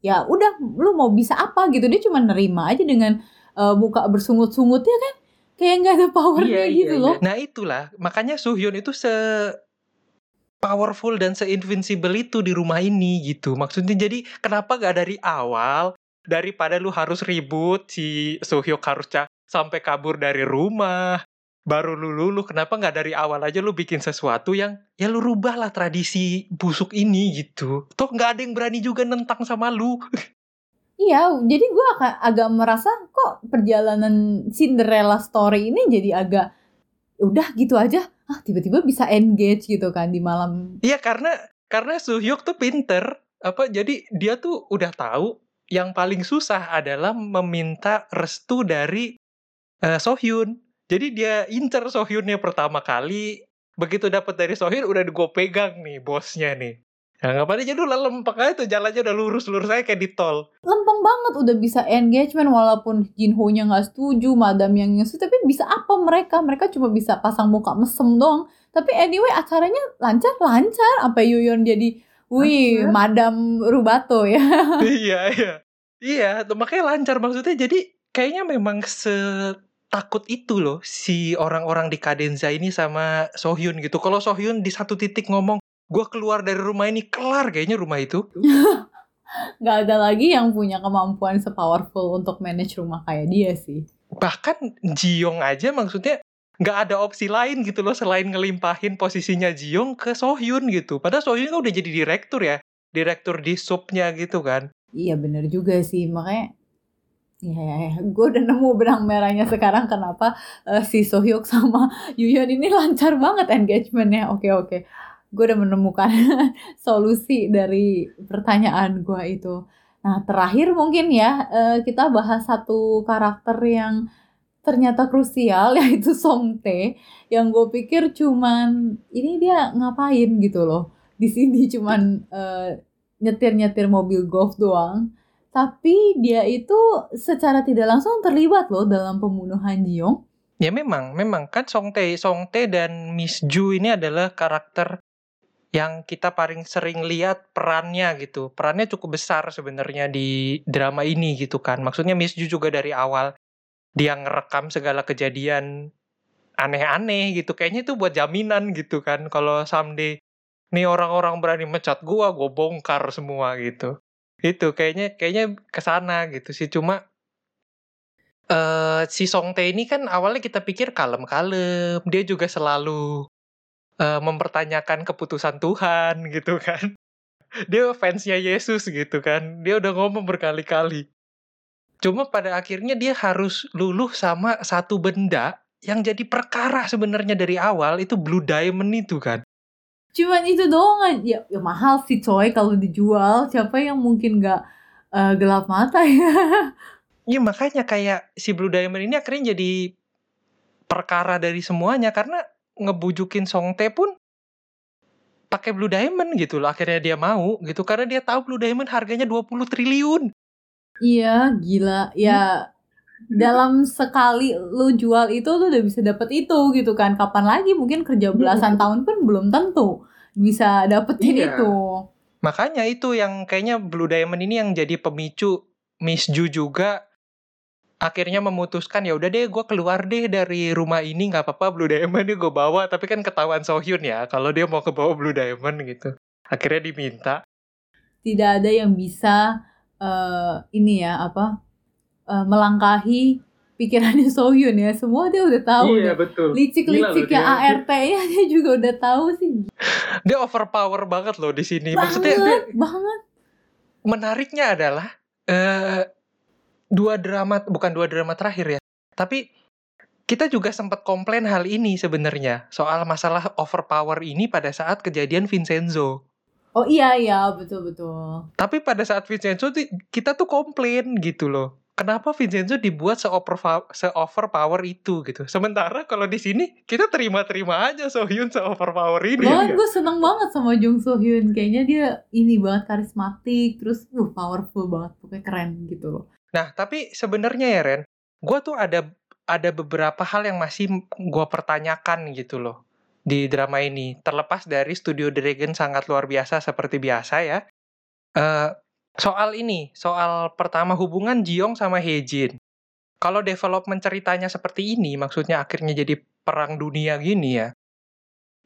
ya udah lu mau bisa apa gitu dia cuma nerima aja dengan uh, muka bersungut-sungutnya kan kayak nggak ada powernya iya, gitu iya, loh. Iya. Nah itulah makanya Suhyun itu se powerful dan se-invincible itu di rumah ini gitu. Maksudnya jadi kenapa gak dari awal daripada lu harus ribut si Suhyuk harus sampai kabur dari rumah baru lu lulu kenapa nggak dari awal aja lu bikin sesuatu yang ya lu rubahlah tradisi busuk ini gitu. Toh nggak ada yang berani juga nentang sama lu. Iya jadi gue agak, agak merasa kok perjalanan Cinderella story ini jadi agak ya udah gitu aja. Ah tiba-tiba bisa engage gitu kan di malam. Iya karena karena Suhyuk tuh pinter apa jadi dia tuh udah tahu yang paling susah adalah meminta restu dari uh, Sohyun. Jadi dia incer Sohyunnya pertama kali. Begitu dapat dari Sohyun udah gue pegang nih bosnya nih. Ngapain aja dulu lempeng aja tuh jalannya udah lurus-lurus aja kayak di tol. Lempeng banget udah bisa engagement walaupun Jinho-nya nggak setuju, Madam yang nggak tapi bisa apa mereka? Mereka cuma bisa pasang muka mesem doang. Tapi anyway acaranya lancar-lancar. Apa Yuyon jadi, wih, Madam Rubato ya. iya, iya. Iya, makanya lancar maksudnya jadi kayaknya memang se takut itu loh si orang-orang di Kadenza ini sama Sohyun gitu. Kalau Sohyun di satu titik ngomong, gue keluar dari rumah ini kelar kayaknya rumah itu. Gak ada lagi yang punya kemampuan sepowerful untuk manage rumah kayak dia sih. Bahkan Jiong aja maksudnya nggak ada opsi lain gitu loh selain ngelimpahin posisinya Jiyoung ke Sohyun gitu. Padahal Sohyun kan udah jadi direktur ya, direktur di subnya gitu kan. Iya bener juga sih makanya ya, ya, ya. gue udah nemu benang merahnya sekarang kenapa uh, si Sohyuk sama Yuyeon ini lancar banget engagementnya. Oke oke, gue udah menemukan solusi dari pertanyaan gue itu. Nah terakhir mungkin ya uh, kita bahas satu karakter yang ternyata krusial yaitu Song Tae yang gue pikir cuman ini dia ngapain gitu loh. Di sini cuman uh, nyetir-nyetir mobil golf doang. Tapi dia itu secara tidak langsung terlibat loh dalam pembunuhan Jiong. Ya memang memang. Kan Song Tae Song Tae dan Miss Ju ini adalah karakter yang kita paling sering lihat perannya gitu. Perannya cukup besar sebenarnya di drama ini gitu kan. Maksudnya Miss Ju juga dari awal dia ngerekam segala kejadian aneh-aneh gitu. Kayaknya itu buat jaminan gitu kan kalau someday nih orang-orang berani mecat gua gua bongkar semua gitu. Itu kayaknya kayaknya ke sana gitu sih. Cuma uh, si Song Tae ini kan awalnya kita pikir kalem-kalem. Dia juga selalu uh, mempertanyakan keputusan Tuhan gitu kan. Dia fansnya Yesus gitu kan. Dia udah ngomong berkali-kali Cuma pada akhirnya dia harus luluh sama satu benda yang jadi perkara sebenarnya dari awal itu Blue Diamond itu kan. Cuman itu doang ya, ya mahal sih coy kalau dijual. Siapa yang mungkin nggak uh, gelap mata ya? Iya makanya kayak si Blue Diamond ini akhirnya jadi perkara dari semuanya karena ngebujukin Song Tae pun pakai Blue Diamond gitu loh akhirnya dia mau gitu karena dia tahu Blue Diamond harganya 20 triliun. Iya, gila. Ya dalam sekali lu jual itu lu udah bisa dapet itu gitu kan. Kapan lagi mungkin kerja belasan tahun pun belum tentu bisa dapetin iya. itu. Makanya itu yang kayaknya Blue Diamond ini yang jadi pemicu Miss Ju juga akhirnya memutuskan ya udah deh gue keluar deh dari rumah ini nggak apa-apa Blue Diamond gue bawa tapi kan ketahuan Sohyun ya kalau dia mau ke bawah Blue Diamond gitu akhirnya diminta tidak ada yang bisa uh, ini ya apa uh, melangkahi pikirannya Sohyun ya. Semua dia udah tahu iya betul. Licik-licik ya ART-nya dia. Juga udah tahu sih. Dia overpower banget loh di sini. Banget, maksudnya dia, banget. menariknya adalah uh, dua drama bukan dua drama terakhir ya tapi kita juga sempat komplain hal ini sebenarnya soal masalah overpower ini pada saat kejadian Vincenzo Oh iya iya betul betul. Tapi pada saat Vincenzo kita tuh komplain gitu loh. Kenapa Vincenzo dibuat se-overpower itu gitu. Sementara kalau di sini kita terima-terima aja Sohyun se-overpower ini. Banget gue seneng banget sama Jung Sohyun. Kayaknya dia ini banget karismatik. Terus uh, powerful banget. Pokoknya keren gitu loh. Nah tapi sebenarnya ya Ren. Gue tuh ada ada beberapa hal yang masih gue pertanyakan gitu loh di drama ini. Terlepas dari studio Dragon sangat luar biasa seperti biasa ya. Uh, soal ini, soal pertama hubungan Jiong sama Hejin. Kalau development ceritanya seperti ini, maksudnya akhirnya jadi perang dunia gini ya.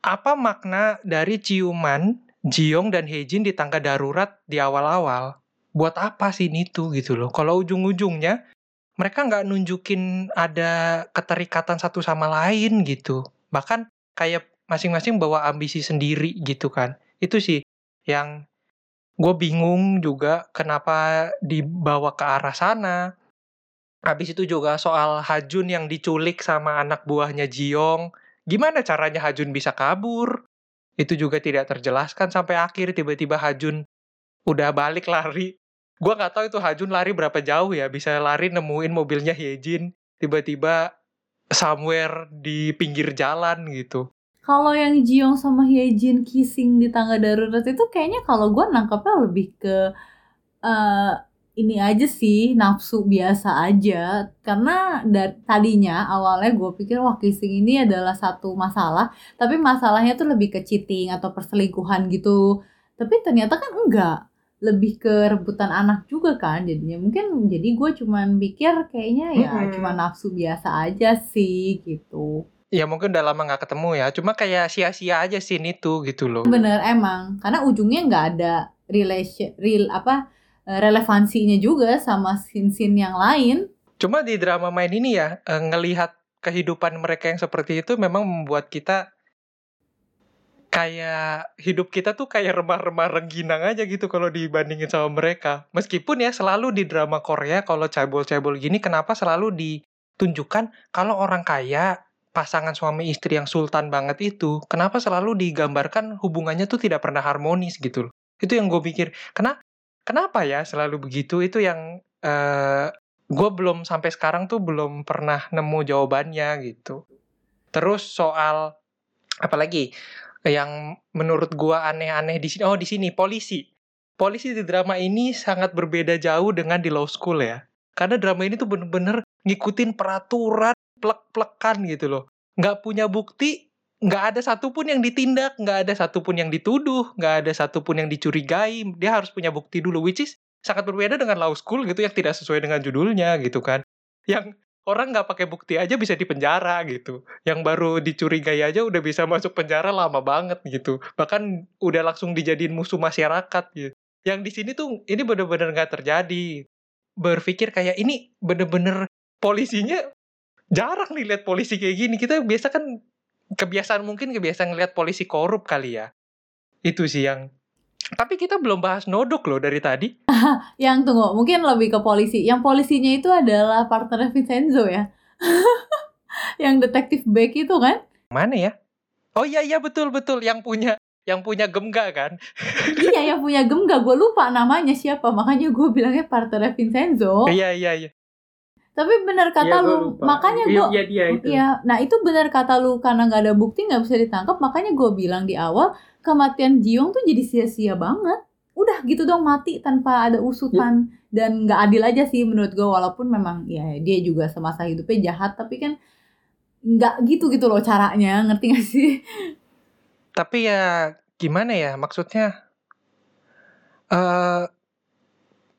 Apa makna dari ciuman Jiong dan Hejin di tangga darurat di awal-awal? Buat apa sih ini tuh gitu loh? Kalau ujung-ujungnya mereka nggak nunjukin ada keterikatan satu sama lain gitu. Bahkan kayak masing-masing bawa ambisi sendiri gitu kan. Itu sih yang gue bingung juga kenapa dibawa ke arah sana. Habis itu juga soal Hajun yang diculik sama anak buahnya Jiong. Gimana caranya Hajun bisa kabur? Itu juga tidak terjelaskan sampai akhir tiba-tiba Hajun udah balik lari. Gue nggak tahu itu Hajun lari berapa jauh ya. Bisa lari nemuin mobilnya Hyejin. Tiba-tiba somewhere di pinggir jalan gitu kalau yang Jiong sama Hyejin kissing di tangga darurat itu kayaknya kalau gue nangkapnya lebih ke uh, ini aja sih nafsu biasa aja. Karena dari tadinya awalnya gue pikir wah kissing ini adalah satu masalah. Tapi masalahnya tuh lebih ke cheating atau perselingkuhan gitu. Tapi ternyata kan enggak. Lebih ke rebutan anak juga kan jadinya. Mungkin jadi gue cuman pikir kayaknya ya hmm. cuma nafsu biasa aja sih gitu Ya mungkin udah lama nggak ketemu ya, cuma kayak sia-sia aja sih itu gitu loh. Bener emang, karena ujungnya nggak ada relation, real apa eh, relevansinya juga sama scene-scene yang lain. Cuma di drama main ini ya, eh, ngelihat kehidupan mereka yang seperti itu memang membuat kita kayak hidup kita tuh kayak remah-remah rengginang aja gitu kalau dibandingin sama mereka. Meskipun ya selalu di drama Korea kalau cebol-cebol gini kenapa selalu ditunjukkan kalau orang kaya pasangan suami istri yang sultan banget itu kenapa selalu digambarkan hubungannya tuh tidak pernah harmonis gitu loh. Itu yang gue pikir. Kenapa kenapa ya selalu begitu? Itu yang uh, gue belum sampai sekarang tuh belum pernah nemu jawabannya gitu. Terus soal apalagi yang menurut gua aneh-aneh di sini oh di sini polisi polisi di drama ini sangat berbeda jauh dengan di law school ya karena drama ini tuh bener-bener ngikutin peraturan plek-plekan gitu loh nggak punya bukti nggak ada satupun yang ditindak nggak ada satupun yang dituduh nggak ada satupun yang dicurigai dia harus punya bukti dulu which is sangat berbeda dengan law school gitu yang tidak sesuai dengan judulnya gitu kan yang orang nggak pakai bukti aja bisa dipenjara gitu. Yang baru dicurigai aja udah bisa masuk penjara lama banget gitu. Bahkan udah langsung dijadiin musuh masyarakat gitu. Yang di sini tuh ini bener-bener nggak terjadi. Berpikir kayak ini bener-bener polisinya jarang nih lihat polisi kayak gini. Kita biasa kan kebiasaan mungkin kebiasaan ngeliat polisi korup kali ya. Itu sih yang tapi kita belum bahas nodok loh dari tadi. yang tunggu, mungkin lebih ke polisi. Yang polisinya itu adalah partner Vincenzo ya. yang detektif Beck itu kan? Mana ya? Oh iya iya betul betul yang punya yang punya gemga kan? iya yang punya gemga, gue lupa namanya siapa, makanya gue bilangnya partner Vincenzo. Iya iya iya. Tapi benar kata ya, lu, makanya gue, iya, iya, itu. Iya, nah itu benar kata lu karena nggak ada bukti nggak bisa ditangkap, makanya gue bilang di awal kematian Jiong tuh jadi sia-sia banget. Udah gitu dong mati tanpa ada usutan ya. dan nggak adil aja sih menurut gue walaupun memang ya dia juga semasa hidupnya jahat tapi kan nggak gitu gitu loh caranya ngerti gak sih? Tapi ya gimana ya maksudnya? Uh,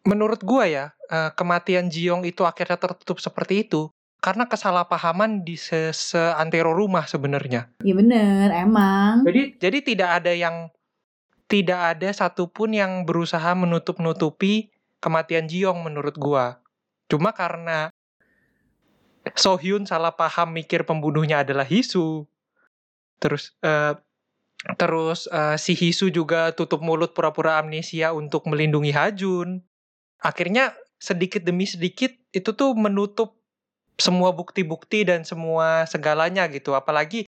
menurut gue ya uh, kematian Jiong itu akhirnya tertutup seperti itu karena kesalahpahaman di se seantero rumah sebenarnya. Iya bener, emang. Jadi jadi tidak ada yang tidak ada satupun yang berusaha menutup-nutupi kematian Jiong menurut gua. Cuma karena Sohyun salah paham mikir pembunuhnya adalah Hisu. Terus uh, terus uh, si Hisu juga tutup mulut pura-pura amnesia untuk melindungi Hajun. Akhirnya sedikit demi sedikit itu tuh menutup semua bukti-bukti dan semua segalanya gitu. Apalagi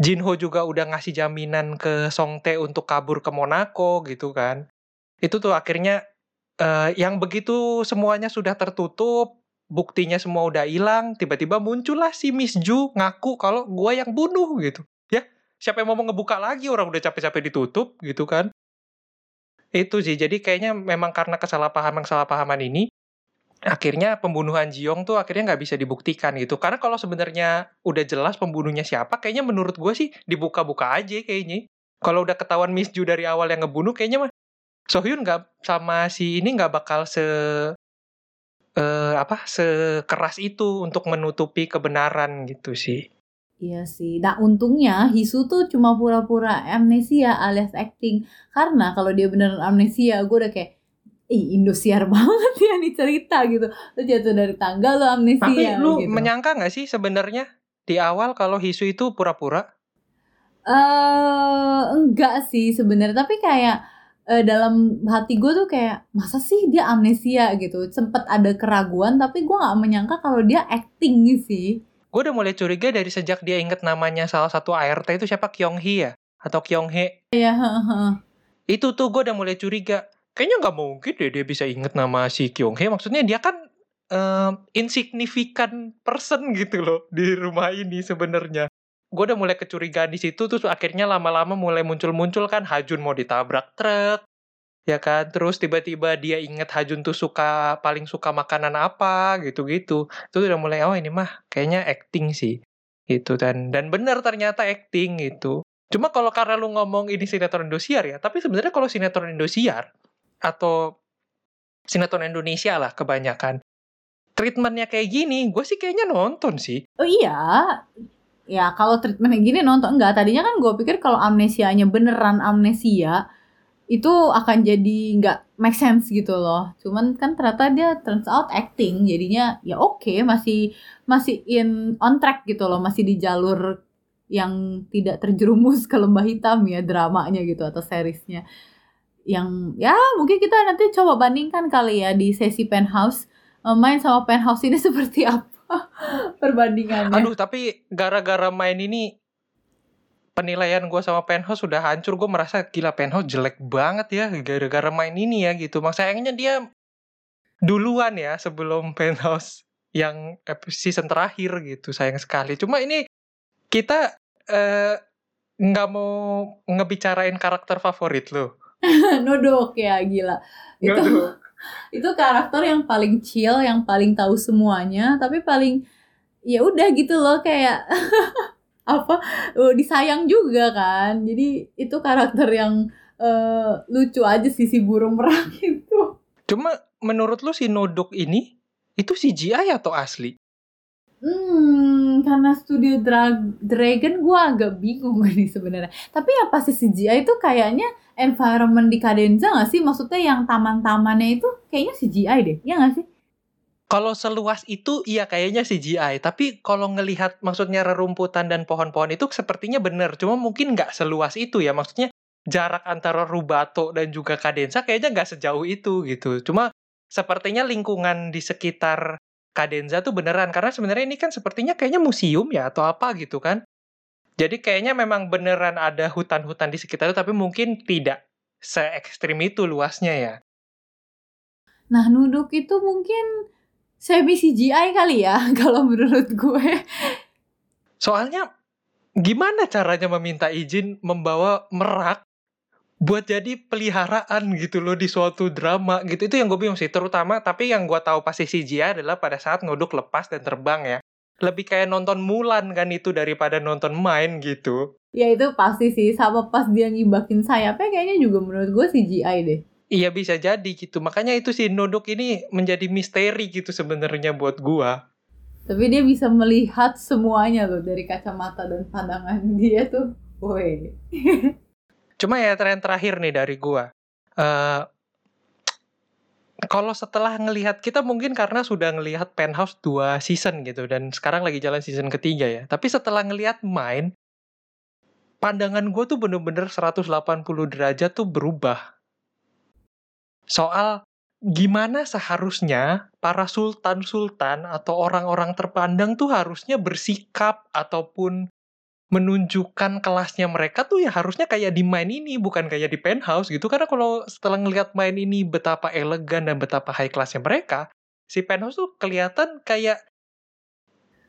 Jinho juga udah ngasih jaminan ke Songtae untuk kabur ke Monaco gitu kan. Itu tuh akhirnya uh, yang begitu semuanya sudah tertutup, buktinya semua udah hilang, tiba-tiba muncullah si Miss Ju ngaku kalau gua yang bunuh gitu. Ya, siapa yang mau ngebuka lagi orang udah capek-capek ditutup gitu kan. Itu sih, jadi kayaknya memang karena kesalahpahaman-kesalahpahaman ini, akhirnya pembunuhan Jiong tuh akhirnya nggak bisa dibuktikan gitu. Karena kalau sebenarnya udah jelas pembunuhnya siapa kayaknya menurut gue sih dibuka-buka aja kayaknya. Kalau udah ketahuan Miss Ju dari awal yang ngebunuh kayaknya mah Sohyun nggak sama si ini nggak bakal se uh, apa sekeras itu untuk menutupi kebenaran gitu sih Iya sih. Nah untungnya Hisu tuh cuma pura-pura amnesia alias acting. Karena kalau dia beneran amnesia, gue udah kayak, ih Indosiar banget ya nih cerita gitu lu jatuh dari tangga lu amnesia tapi lu gitu. menyangka gak sih sebenarnya di awal kalau Hisu itu pura-pura eh uh, enggak sih sebenarnya tapi kayak uh, dalam hati gue tuh kayak masa sih dia amnesia gitu sempet ada keraguan tapi gue nggak menyangka kalau dia acting sih gue udah mulai curiga dari sejak dia inget namanya salah satu ART itu siapa Kyung Hee ya atau Kyung Hee iya itu tuh gue udah mulai curiga kayaknya nggak mungkin deh dia bisa inget nama si Kyung Hee. Maksudnya dia kan uh, insignifikan person gitu loh di rumah ini sebenarnya. Gue udah mulai kecurigaan di situ, terus akhirnya lama-lama mulai muncul-muncul kan Hajun mau ditabrak truk, ya kan? Terus tiba-tiba dia inget Hajun tuh suka paling suka makanan apa gitu-gitu. Itu udah mulai oh ini mah kayaknya acting sih gitu dan dan benar ternyata acting gitu. Cuma kalau karena lu ngomong ini sinetron Indosiar ya, tapi sebenarnya kalau sinetron Indosiar atau sinetron Indonesia lah kebanyakan treatmentnya kayak gini gue sih kayaknya nonton sih oh iya ya kalau treatment kayak gini nonton enggak tadinya kan gue pikir kalau amnesianya beneran amnesia itu akan jadi nggak make sense gitu loh. Cuman kan ternyata dia turns out acting, jadinya ya oke okay, masih masih in on track gitu loh, masih di jalur yang tidak terjerumus ke lembah hitam ya dramanya gitu atau seriesnya. Yang ya mungkin kita nanti coba bandingkan kali ya di sesi penthouse eh, main sama penthouse ini seperti apa perbandingannya. Aduh tapi gara-gara main ini penilaian gue sama penthouse sudah hancur gue merasa gila penthouse jelek banget ya gara-gara main ini ya gitu. Mak sayangnya dia duluan ya sebelum penthouse yang season terakhir gitu sayang sekali. Cuma ini kita eh, nggak uh, mau ngebicarain karakter favorit lo nodok ya gila. Itu itu karakter yang paling chill yang paling tahu semuanya tapi paling ya udah gitu loh kayak apa uh, disayang juga kan jadi itu karakter yang uh, lucu aja sih si burung merah itu cuma menurut lu si Nodok ini itu CGI atau asli Hmm, karena studio Dra Dragon gue agak bingung nih sebenarnya. Tapi apa sih CGI itu kayaknya environment di Cadenza gak sih? Maksudnya yang taman-tamannya itu kayaknya CGI deh, ya gak sih? Kalau seluas itu iya kayaknya CGI, tapi kalau ngelihat maksudnya rerumputan dan pohon-pohon itu sepertinya benar, cuma mungkin nggak seluas itu ya. Maksudnya jarak antara Rubato dan juga Kadensa kayaknya nggak sejauh itu gitu. Cuma sepertinya lingkungan di sekitar Kadenza tuh beneran karena sebenarnya ini kan sepertinya kayaknya museum ya atau apa gitu kan. Jadi kayaknya memang beneran ada hutan-hutan di sekitar itu tapi mungkin tidak se ekstrim itu luasnya ya. Nah, Nuduk itu mungkin semi CGI kali ya kalau menurut gue. Soalnya gimana caranya meminta izin membawa merak buat jadi peliharaan gitu loh di suatu drama gitu? Itu yang gue bingung sih terutama tapi yang gue tahu pasti CGI adalah pada saat ngoduk lepas dan terbang ya. Lebih kayak nonton Mulan kan itu daripada nonton main gitu. Ya itu pasti sih sama pas dia ngibakin sayapnya kayaknya juga menurut gue CGI deh Iya bisa jadi gitu. Makanya itu si Nodok ini menjadi misteri gitu sebenarnya buat gua. Tapi dia bisa melihat semuanya loh dari kacamata dan pandangan dia tuh. Woi. Cuma ya tren terakhir nih dari gua. Uh, kalau setelah ngelihat kita mungkin karena sudah ngelihat Penthouse dua season gitu dan sekarang lagi jalan season ketiga ya. Tapi setelah ngelihat main pandangan gue tuh bener-bener 180 derajat tuh berubah soal gimana seharusnya para sultan-sultan atau orang-orang terpandang tuh harusnya bersikap ataupun menunjukkan kelasnya mereka tuh ya harusnya kayak di main ini bukan kayak di penthouse gitu. Karena kalau setelah ngelihat main ini betapa elegan dan betapa high classnya mereka si penthouse tuh kelihatan kayak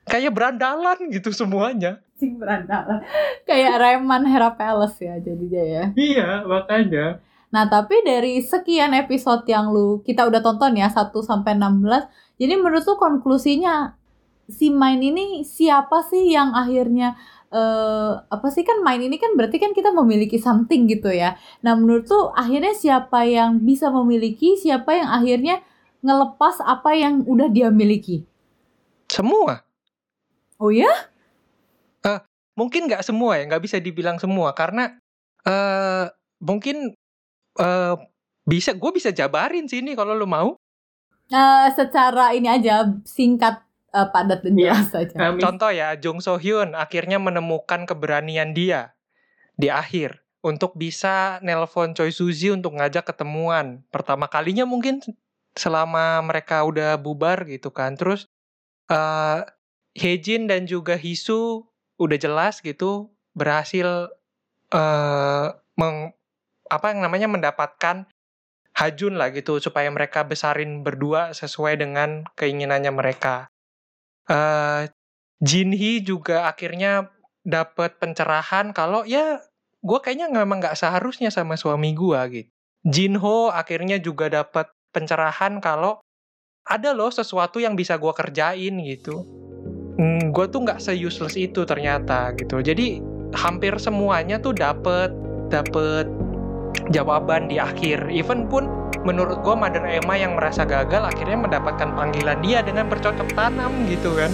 kayak berandalan gitu semuanya. Berandalan. Kayak Reman Hera Palace ya jadinya ya. Iya makanya Nah, tapi dari sekian episode yang lu kita udah tonton ya 1 sampai 16, jadi menurut lu konklusinya si main ini siapa sih yang akhirnya uh, apa sih kan main ini kan berarti kan kita memiliki something gitu ya. Nah, menurut lu akhirnya siapa yang bisa memiliki, siapa yang akhirnya ngelepas apa yang udah dia miliki? Semua. Oh ya? Uh, mungkin nggak semua ya, nggak bisa dibilang semua karena uh, mungkin uh, bisa gue bisa jabarin sini kalau lo mau. Uh, secara ini aja singkat uh, padat dan iya, jelas saja. Contoh ya, Jung So Hyun akhirnya menemukan keberanian dia di akhir untuk bisa nelpon Choi Suzy untuk ngajak ketemuan. Pertama kalinya mungkin selama mereka udah bubar gitu kan. Terus uh, Hejin dan juga Hisu udah jelas gitu berhasil uh, meng apa yang namanya mendapatkan hajun lah gitu supaya mereka besarin berdua sesuai dengan keinginannya mereka. Uh, Jinhi juga akhirnya dapat pencerahan kalau ya gue kayaknya memang nggak seharusnya sama suami gue gitu. Jinho akhirnya juga dapat pencerahan kalau ada loh sesuatu yang bisa gue kerjain gitu. Hmm, gue tuh nggak se-useless itu ternyata gitu. Jadi hampir semuanya tuh dapet dapet jawaban di akhir. Even pun menurut gue Mother Emma yang merasa gagal akhirnya mendapatkan panggilan dia dengan bercocok tanam gitu kan.